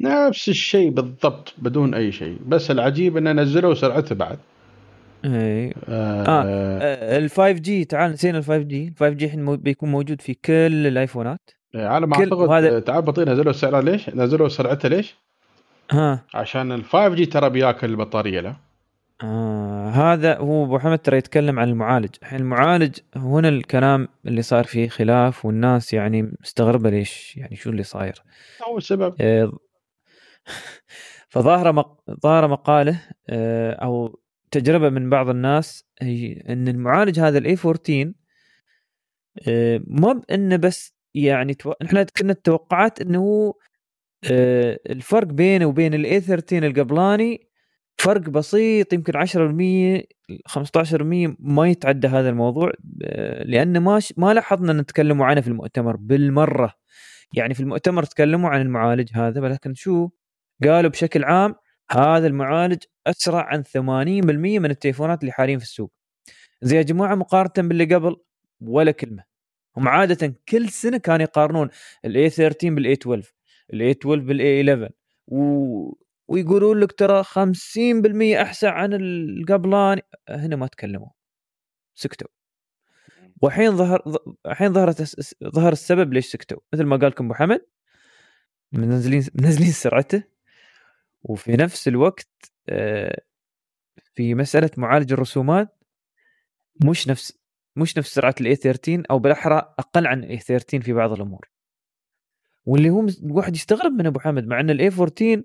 نفس الشيء بالضبط بدون أي شيء. بس العجيب انه نزلوا سرعته بعد. اي آه, آه ال 5G تعال نسينا ال 5 جي ال 5 جي الحين بيكون موجود في كل الآيفونات. إيه، على ما أعتقد وهذا... تعال بطيء نزلوا السعر ليش؟ نزلوا سرعته ليش؟ ها. عشان ال 5G ترى بياكل البطارية له. آه هذا هو أبو حمد ترى يتكلم عن المعالج. الحين المعالج هنا الكلام اللي صار فيه خلاف والناس يعني مستغربة ليش يعني شو اللي صاير. هو السبب. آه فظاهر مق... ظاهر مقاله آه أو تجربة من بعض الناس هي إن المعالج هذا ال A14 آه ما بانه بس يعني تو... إحنا كنا التوقعات إنه هو آه الفرق بينه وبين ال A13 القبلاني فرق بسيط يمكن 10% 15% ما يتعدى هذا الموضوع لأن ما ما لاحظنا نتكلموا عنه في المؤتمر بالمرة. يعني في المؤتمر تكلموا عن المعالج هذا ولكن شو؟ قالوا بشكل عام هذا المعالج أسرع عن 80% من التليفونات اللي حاليا في السوق. زي يا جماعة مقارنة باللي قبل ولا كلمة هم عادة كل سنة كانوا يقارنون ال A13 بال A12 ال A12 بال A11 و... ويقولون لك ترى 50% أحسن عن القبلاني هنا ما تكلموا. سكتوا. والحين ظهر الحين ظهرت ظهر السبب ليش سكتوا؟ مثل ما قال لكم أبو حمد منزلين منزلين سرعته. وفي نفس الوقت آه، في مسألة معالج الرسومات مش نفس مش نفس سرعة ال A13 أو بالأحرى أقل عن ال A13 في بعض الأمور واللي هو الواحد يستغرب من أبو حمد مع إن ال A14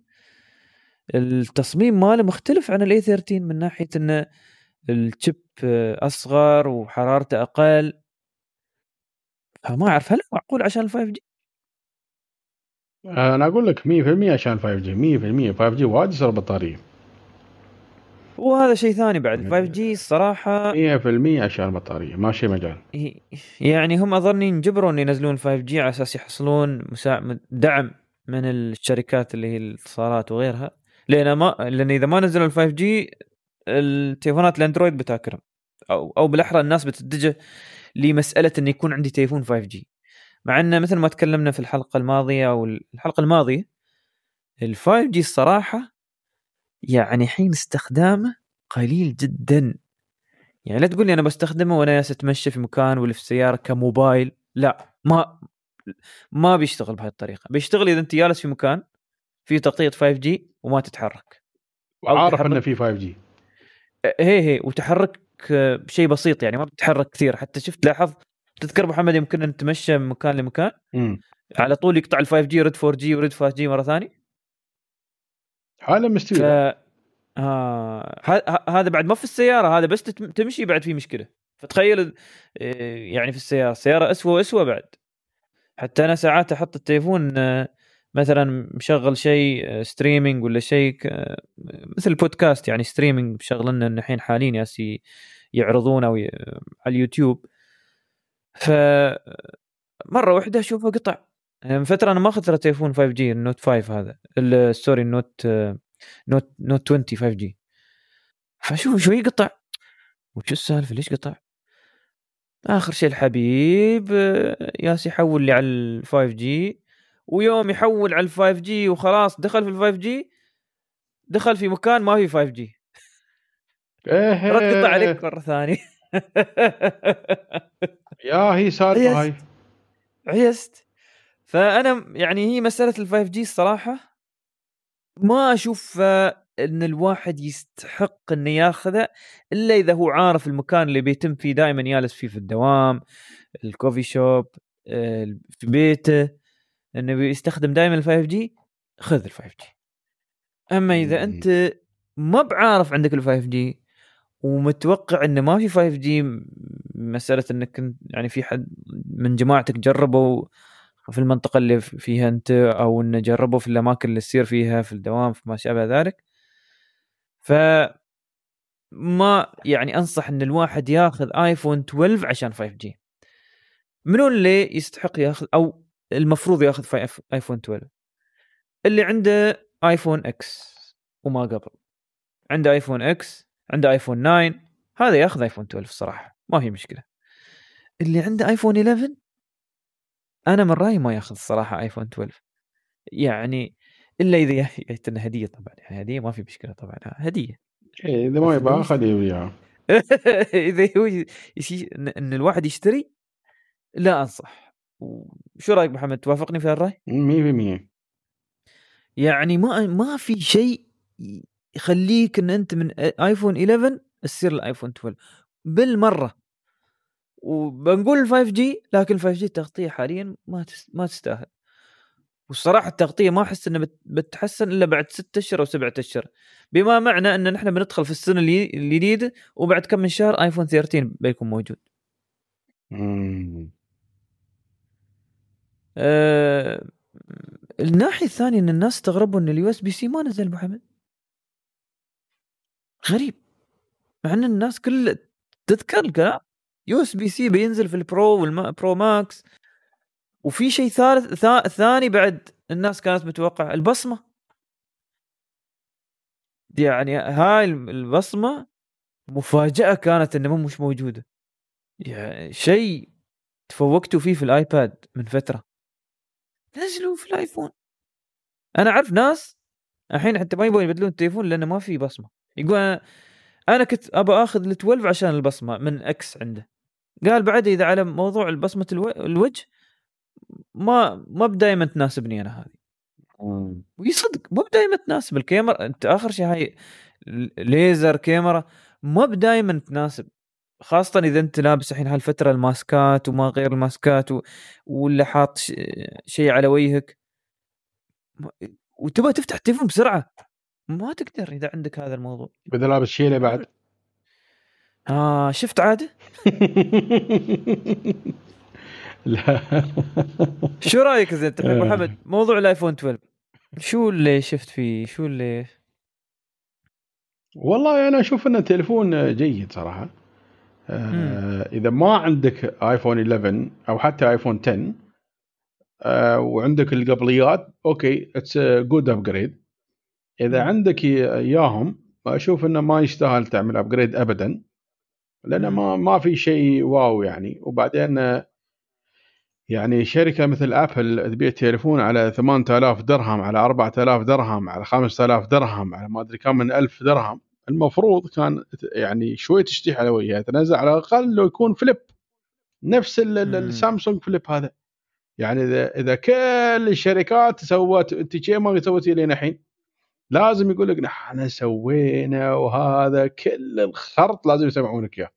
التصميم ماله مختلف عن ال A13 من ناحية انه ال chip أصغر وحرارته أقل فما أعرف هل معقول عشان ال 5 جي؟ أنا أقول لك 100% عشان 5 جي 100% 5 جي وايد يسر البطارية. وهذا شيء ثاني بعد 5G الصراحة 100% عشان البطارية ماشي مجال. يعني هم أظني انجبروا ان ينزلون 5G على أساس يحصلون مساعد دعم من الشركات اللي هي الاتصالات وغيرها. لأن ما لأن إذا ما نزلوا ال 5 G التليفونات الأندرويد بتاكرم أو أو بالأحرى الناس بتتجه لمسألة انه يكون عندي تليفون 5 G مع انه مثل ما تكلمنا في الحلقة الماضية أو الحلقة الماضية ال 5 G الصراحة يعني حين استخدامه قليل جدا. يعني لا تقول لي أنا بستخدمه وأنا جالس أتمشى في مكان ولا في السياره كموبايل لا ما ما بيشتغل بهذه الطريقة. بيشتغل إذا أنت جالس في مكان في تغطية 5 G وما تتحرك. عارف إنه في 5 G هي هي وتحرك بشيء بسيط يعني ما بتتحرك كثير. حتى شفت لاحظ تذكر محمد يمكن نتمشى من مكان لمكان؟ م. على طول يقطع ال 5 جي يرد 4 جي ويرد 5 جي مرة ثانية. حاله مستوي ف... آه هذا بعد ما في السيارة هذا بس تمشي بعد في مشكلة. فتخيل آه، يعني في السيارة السيارة اسوء واسوء بعد. حتى أنا ساعات أحط التليفون آه، مثلا مشغل شيء streaming آه، ولا شيء مثل البودكاست يعني streaming مشغل لنا الحين حاليا ياسي يعرضونه على اليوتيوب. ف مره واحدة أشوفه قطع. من فترة أنا ما أخذ ترى تليفون 5 G ال Note 5 هذا sorry ال Note Note Note 20 5 G فاشوف شوي قطع. وش السالفة؟ ليش قطع؟ آخر شيء الحبيب ياس يحول لي على ال 5 جي ويوم يحول على ال 5 جي وخلاص دخل في ال 5 جي دخل في مكان ما في 5 جي إيه. رد قطع عليك مرة ثانية. يا هي سالفة هاي. عيست. فأنا يعني هي مسألة ال 5 G الصراحة. ما أشوف إن الواحد يستحق إنه ياخذه إلا إذا هو عارف المكان اللي بيتم فيه دائما جالس فيه في الدوام ال coffee shop في بيته. إنه بيستخدم دائما ال 5 جي خذ ال 5 جي أما إذا أنت ما بعارف عندك ال 5 جي ومتوقع إنه ما في 5 جي مسألة إنك يعني في حد من جماعتك جربوا في المنطقة اللي فيها أنت أو إنه جربوا في الأماكن اللي تصير فيها في الدوام في ما شابه ذلك. ف ما يعني أنصح إن الواحد ياخذ آيفون 12 عشان 5 G منو اللي يستحق ياخذ أو المفروض ياخذ آيفون 12 اللي عنده آيفون إكس وما قبل. عنده آيفون إكس عنده آيفون 9 هذا ياخذ آيفون 12 الصراحه ما في مشكلة. اللي عنده ايفون 11 أنا من رأيي ما ياخذ الصراحة ايفون 12 يعني إلا إذا جت هدية طبعا. يعني هدية ما في مشكلة طبعا. هدية. إيه إذا ما يبغى خليه وياه. إذا هو يشي... ان الواحد يشتري لا أنصح. شو رأيك محمد؟ توافقني في الرأي؟ 100% يعني ما ما في شيء يخليك إن أنت من ايفون 11 تصير الايفون 12 بالمرة. وبنقول ال 5 جي لكن ال 5 جي التغطية حاليا ما ما تستاهل. والصراحة التغطية ما أحس إنها بتتحسن إلا بعد ستة أشهر أو سبعة أشهر. بما معنى إن نحن بندخل في السنة الجديده وبعد كم من شهر ايفون 13 بيكون موجود. آه الناحية الثانية إن الناس استغربوا إن ال USB C ما نزل أبو حمد. غريب. مع إن الناس كل تذكر الكلام USB C بينزل في ال Pro وال Pro Max. وفي شيء ثالث ثاني بعد الناس كانت متوقعه البصمة. يعني هاي البصمة مفاجأة كانت إنه مش موجودة. يعني شيء تفوقتوا فيه في الآيباد من فترة. نزلوا في الآيفون. أنا أعرف ناس الحين حتى ما يبغون يبدلون التليفون لأنه ما في بصمة. يقول أنا كنت أبى آخذ ال 12 عشان البصمة من إكس عنده. قال بعد إذا على موضوع البصمة الوجه ما ما بدايما تناسبني أنا هذه. ويصدق مو بدايما تناسب. الكاميرا أنت آخر شيء هاي ليزر كاميرا ما بدايما تناسب. خاصة إذا أنت لابس الحين هالفترة الماسكات وما غير الماسكات و... ولا حاط ش... شيء على وجهك. وتبغى تفتح التليفون بسرعة. ما تقدر إذا عندك هذا الموضوع. إذا لابس شيله بعد. آه شفت عادة؟ لا. شو رأيك زين أبو محمد موضوع الايفون 12 شو اللي شفت فيه؟ شو اللي؟ والله أنا أشوف انه تليفون جيد صراحة. آه إذا ما عندك ايفون 11 أو حتى ايفون 10 آه وعندك القبليات okay it's good upgrade إذا عندك إياهم أشوف إنه ما يستاهل تعمل upgrade ابدا لأنه ما ما في شيء wow يعني. وبعدين يعني شركة مثل ابل تبيع تليفون على 8000 درهم على 4000 درهم على 5000 درهم على ما أدري كم من 1000 درهم. المفروض كان يعني شوي تشتيح على وجهها تنزل على الأقل لو يكون فليب نفس السامسونج فليب هذا. يعني إذا إذا كل الشركات سوت إنت ما سويتي لين الحين لازم يقول لك إحنا سوينا وهذا كل الخرط لازم يسمعونك إياه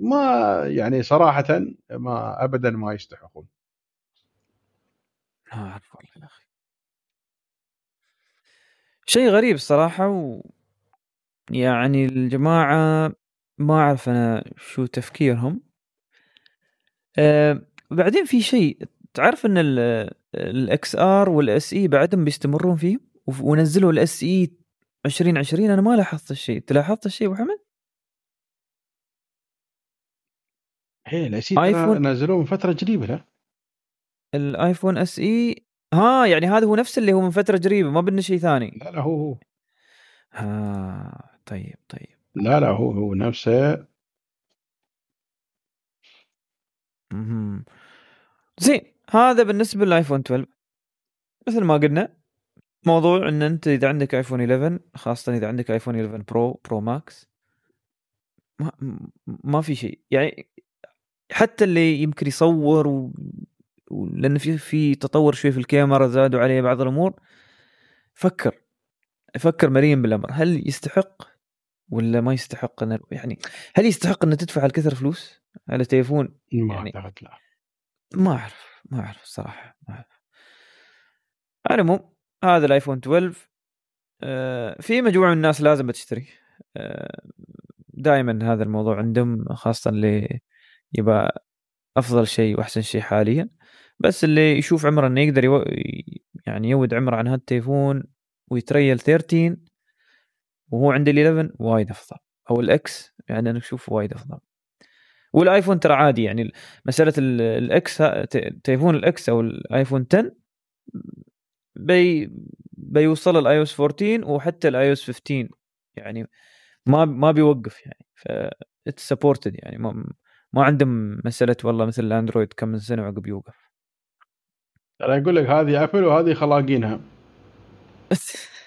ما يعني صراحة ما ابدا ما يستحقون. ما أعرف والله يا أخي. شيء غريب الصراحة و يعني الجماعة ما أعرف أنا شو تفكيرهم. أه بعدين في شيء تعرف إن ال XR وال SE بعدهم بيستمرون فيه ونزلوا ال SE 2020 أنا ما لاحظت الشيء، أنت لاحظت الشيء أبو حمد؟ هي الاس ايفون نزلوه من فترة قريبة لا؟ الايفون SE ها يعني هذا هو نفس اللي هو من فترة قريبة ما بدنا شيء ثاني. لا لا هو هو. ها طيب طيب. لا لا هو هو نفسه. زين هذا بالنسبة للايفون 12 مثل ما قلنا موضوع إن أنت إذا عندك ايفون 11 خاصة إذا عندك ايفون 11 Pro Pro Max ما ما في شيء. يعني حتى اللي يمكن يصور و... لأن في في تطور شوي في الكاميرا زادوا عليه بعض الأمور فكر. فكر مريم بالأمر. هل يستحق ولا ما يستحق؟ أن يعني هل يستحق ان تدفع هالكثر فلوس على تليفون ما يعني أعتقد لا. ما أعرف ما أعرف الصراحة ما أعرف. على العموم هذا الآيفون 12 آه في مجموعة من الناس لازم تشتري. آه دائما هذا الموضوع عندهم خاصة اللي يبقى أفضل شيء وأحسن شيء حاليا. بس اللي يشوف عمره إنه يقدر يو... يعني يود عمره عن هالتليفون ويتريا 13 وهو عند ال 11 وايد أفضل. أو ال X يعني أنا أشوف وايد أفضل. والآيفون ترى عادي يعني مسألة ال X تليفون ال X أو الايفون 10 بي بيوصل ال iOS 14 وحتى ال iOS 15 يعني ما ما بيوقف يعني. ف it's supported يعني. ما ما عندهم مسألة والله مثل الاندرويد كم من سنة وعقب يوقف. أنا أقول لك هذه ابل وهذه خلاقينهم.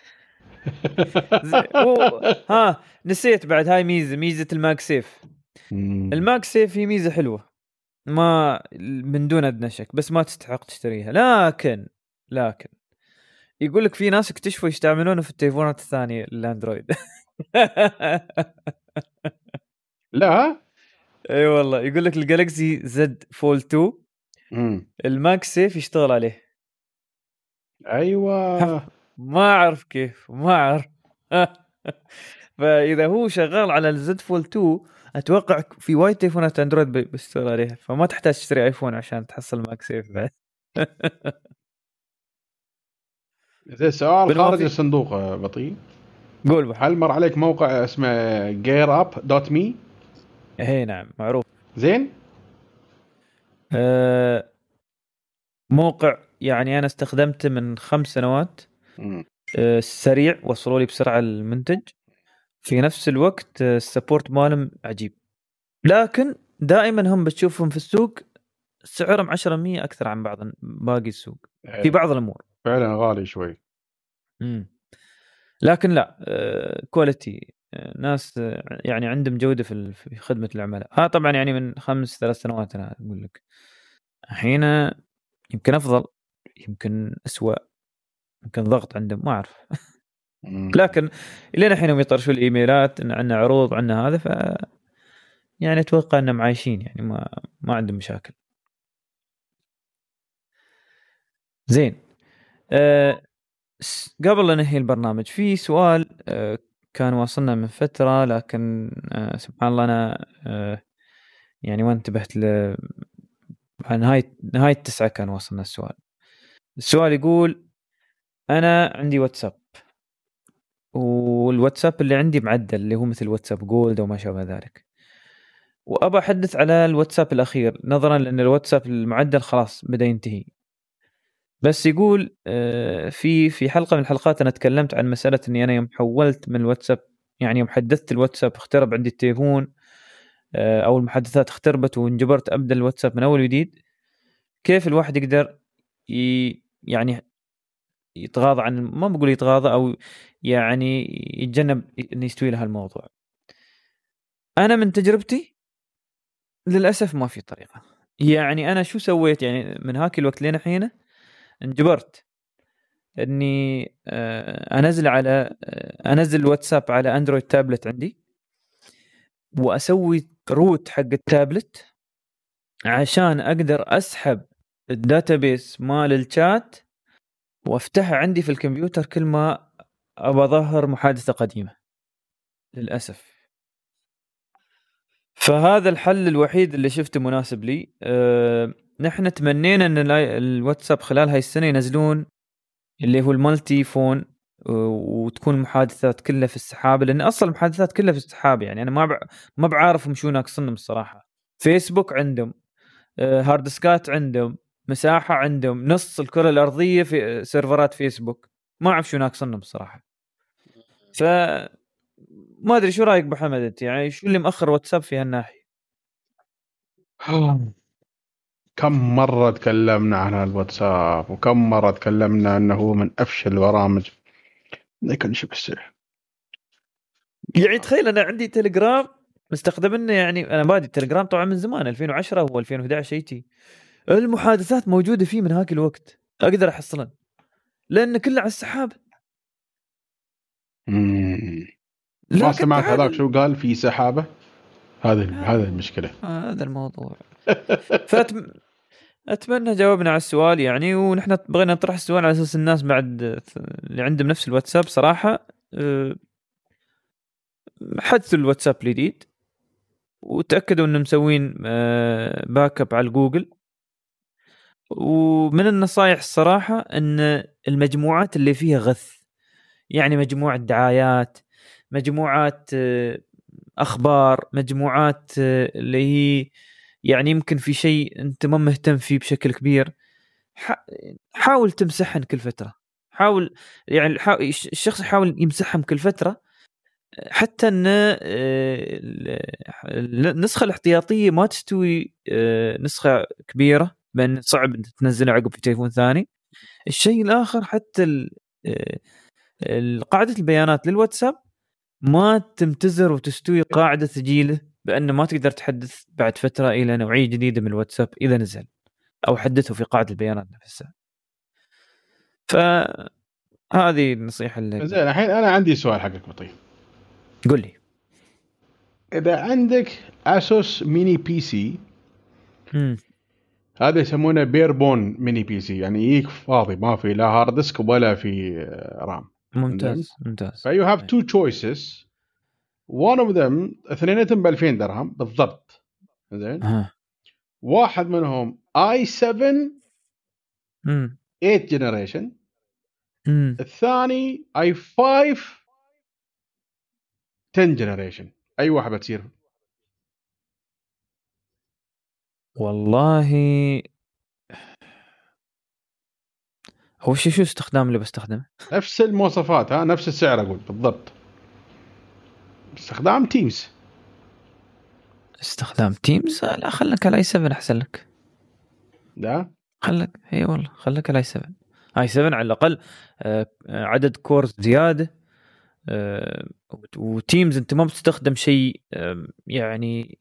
ها نسيت بعد هاي ميزة ميزة ال MagSafe. ال MagSafe هي ميزة حلوة. ما من دون أدنى شك. بس ما تستحق تشتريها. لكن لكن يقول لك في ناس اكتشفوا يستعملونه في التليفونات الثانية الأندرويد. لا؟ إي والله يقول لك ال Galaxy Z Fold 2 امم ال MagSafe يشتغل عليه. أيوه. ما أعرف كيف ما أعرف. فإذا هو شغال على ال Z Fold 2 أتوقع في وايد تليفونات أندرويد بيشتغل عليها فما تحتاج تشتري ايفون عشان تحصل MagSafe بعد. زين سؤال خارج الصندوق بطيء. قول هل مر عليك موقع اسمه gear up dot me؟ إيه نعم معروف. زين؟ أه موقع يعني أنا استخدمته من خمس سنوات. أه سريع وصلوا لي بسرعة المنتج. في نفس الوقت ال support مالهم عجيب. لكن دائما هم بتشوفهم في السوق سعرهم 10% أكثر عن بعض باقي السوق. في. بعض الأمور. فعلا غالي شوي. امم لكن لا quality آه، ناس آه، يعني عندهم جودة في خدمة العملاء ها طبعا يعني من خمس ثلاث سنوات أنا أقول لك. الحين يمكن أفضل يمكن اسوء يمكن ضغط عندهم ما أعرف. لكن الين الحين يوم يطرشوا الإيميلات إن عندنا عروض عندنا هذا ف يعني أتوقع إنهم عايشين يعني ما ما عندهم مشاكل. زين. قبل لا ننهي البرنامج في سؤال أه كان واصلنا من فترة لكن أه سبحان الله أه يعني ما انتبهت ل نهاية نهاية تسعة كان وصلنا السؤال. السؤال يقول أنا عندي واتساب. والواتساب اللي عندي معدل اللي هو مثل واتساب جولد أو ما شابه ذلك. وأبى أحدث على الواتساب الأخير نظرا لأن الواتساب المعدل خلاص بدأ ينتهي. بس يقول آه، في في حلقة من الحلقات أنا تكلمت عن مسألة إني أنا يوم حولت من الواتساب يعني يوم حدثت الواتساب اخترب عندي التليفون آه، أو المحادثات اختربت وانجبرت أبدأ الواتساب من أول وجديد. كيف الواحد يقدر يعني يتغاضى عن ما بقول يتغاضى أو يعني يتجنب انه يستوي له الموضوع أنا من تجربتي للأسف ما في طريقة. يعني أنا شو سويت؟ يعني من هاك الوقت لين الحين انجبرت. اني آه، انزل على آه، انزل الواتساب على اندرويد تابلت عندي واسوي root حق التابلت عشان أقدر اسحب ال database مال الشات وافتحها عندي في الكمبيوتر كل ما ابى اظهر محادثة قديمة. للأسف. فهذا الحل الوحيد اللي شفته مناسب لي. أه نحن تمنينا إن الواتساب خلال هاي السنة ينزلون اللي هو ال multi phone وتكون المحادثات كلها في السحاب لأن أصلا المحادثات كلها في السحاب يعني أنا ما ما بعرفهم شو ناقصنهم الصراحه فيسبوك عندهم hard آه، disk ات عندهم مساحة عندهم نص الكرة الأرضية في سيرفرات فيسبوك. ما أعرف شو ناقصنهم الصراحه ف ما أدري شو رأيك ابو حمد أنت؟ يعني شو اللي مأخر واتساب في هالناحية؟ كم مرة تكلمنا عن الواتساب وكم مرة تكلمنا إنه هو من أفشل البرامج. لكن شو بصير يعني تخيل أنا عندي تليجرام مستخدمنا يعني أنا بادي التليجرام طبعا من زمان 2010 و 2011 شيء المحادثات موجودة فيه من هاك الوقت. أقدر احصلها لأن كله على السحاب. ما سمعت هذاك شو قال في سحابة؟ هذا هذا المشكلة. هذا الموضوع. فأتم... أتمنى جاوبنا على السؤال يعني ونحن بغينا نطرح السؤال على أساس الناس بعد اللي عندهم نفس الواتساب صراحة أه، حدثوا الواتساب الجديد وتأكدوا إنهم مسوين back أه، up على جوجل. ومن النصائح الصراحة إن المجموعات اللي فيها غث يعني مجموعة دعايات مجموعات أه، أخبار مجموعات اللي هي يعني يمكن في شيء أنت ما مهتم فيه بشكل كبير. حاول تمسحهن كل فترة. حاول يعني الشخص يحاول يمسحهم كل فترة حتى إن آه، النسخة الاحتياطية ما تستوي آه، نسخة كبيرة بأن صعب تنزلها عقب في تليفون ثاني. الشيء الآخر حتى آه، قاعدة البيانات للواتساب ما تمتزر وتستوي قاعدة ثقيله بأن ما تقدر تحدث بعد فترة إلى نوعية جديدة من الواتساب إذا نزل أو حدثه في قاعدة البيانات نفسها. فهذه النصيحة اللي زين الحين أنا عندي سؤال حقك بطيء قل لي. إذا عندك اسوس mini PC هذا يسمونه barebone mini PC يعني يجيك فاضي ما في لا hard disk ولا في RAM ممتاز ممتاز. ف you have two choices one of them اثنيناتهم ب 2000 درهم بالضبط. زين؟ واحد منهم i7 8 generation الثاني i5 10 generation أي واحد بتصير. والله. هو شو شو استخدام اللي بستخدمه؟ نفس المواصفات ها؟ نفس السعر أقول بالضبط. استخدام Teams استخدام Teams لا خليك على i7 أحسن لك. لا؟ خلك إي والله خليك على i7 i7 على الأقل آه، عدد cores زيادة آه، و Teams أنت ما بتستخدم شيء يعني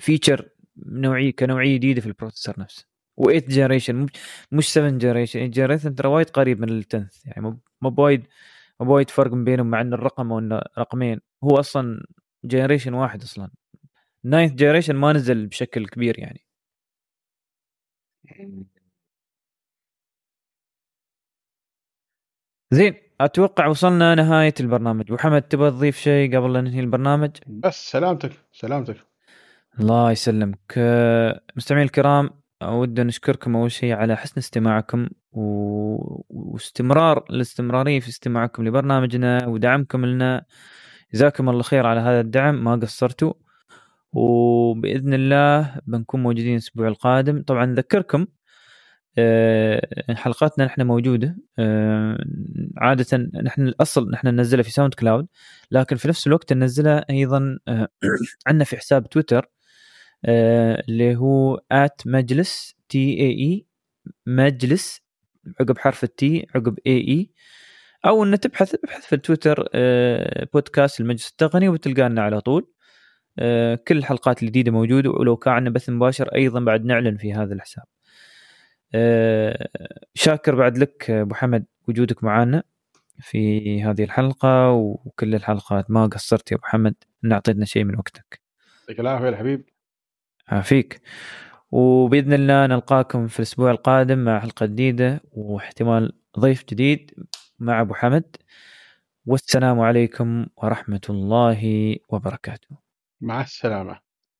feature نوعيه كنوعية جديدة في ال processor نفسه. و8 generation مش 7 generation 8 generation ترى وايد قريب من ال tenth يعني مو بوايد مو بوايد فرق بينهم مع إن الرقم وان رقمين. هو أصلا generation واحد أصلا. ninth generation ما نزل بشكل كبير يعني. زين أتوقع وصلنا نهاية البرنامج. محمد تبغى تضيف شيء قبل لا ننهي البرنامج؟ بس سلامتك سلامتك. الله يسلمك. مستمعين الكرام أود نشكركم أول شيء على حسن استماعكم و... واستمرار الاستمرارية في استماعكم لبرنامجنا ودعمكم لنا. جزاكم الله خير على هذا الدعم ما قصرتوا. وبإذن الله بنكون موجودين الأسبوع القادم. طبعا نذكركم آه، حلقاتنا نحن موجودة. آه، عادة نحن الأصل نحن ننزلها في SoundCloud لكن في نفس الوقت ننزلها أيضا آه، عندنا في حساب تويتر اللي هو at مجلس T E مجلس عقب حرف التي عقب اي اي أو ان تبحث ابحث في تويتر بودكاست المجلس التقني وتلقانا على طول. كل الحلقات الجديدة موجودة ولو كان عندنا بث مباشر أيضا بعد نعلن في هذا الحساب. آه، شاكر بعد لك أبو حمد وجودك معنا في هذه الحلقة وكل الحلقات ما قصرت يا أبو حمد ان اعطيتنا شيء من وقتك. يعطيك العافية الحبيب عافيك. وبإذن الله نلقاكم في الأسبوع القادم مع حلقة جديدة واحتمال ضيف جديد. مع أبو حمد. والسلام عليكم ورحمة الله وبركاته. مع السلامة.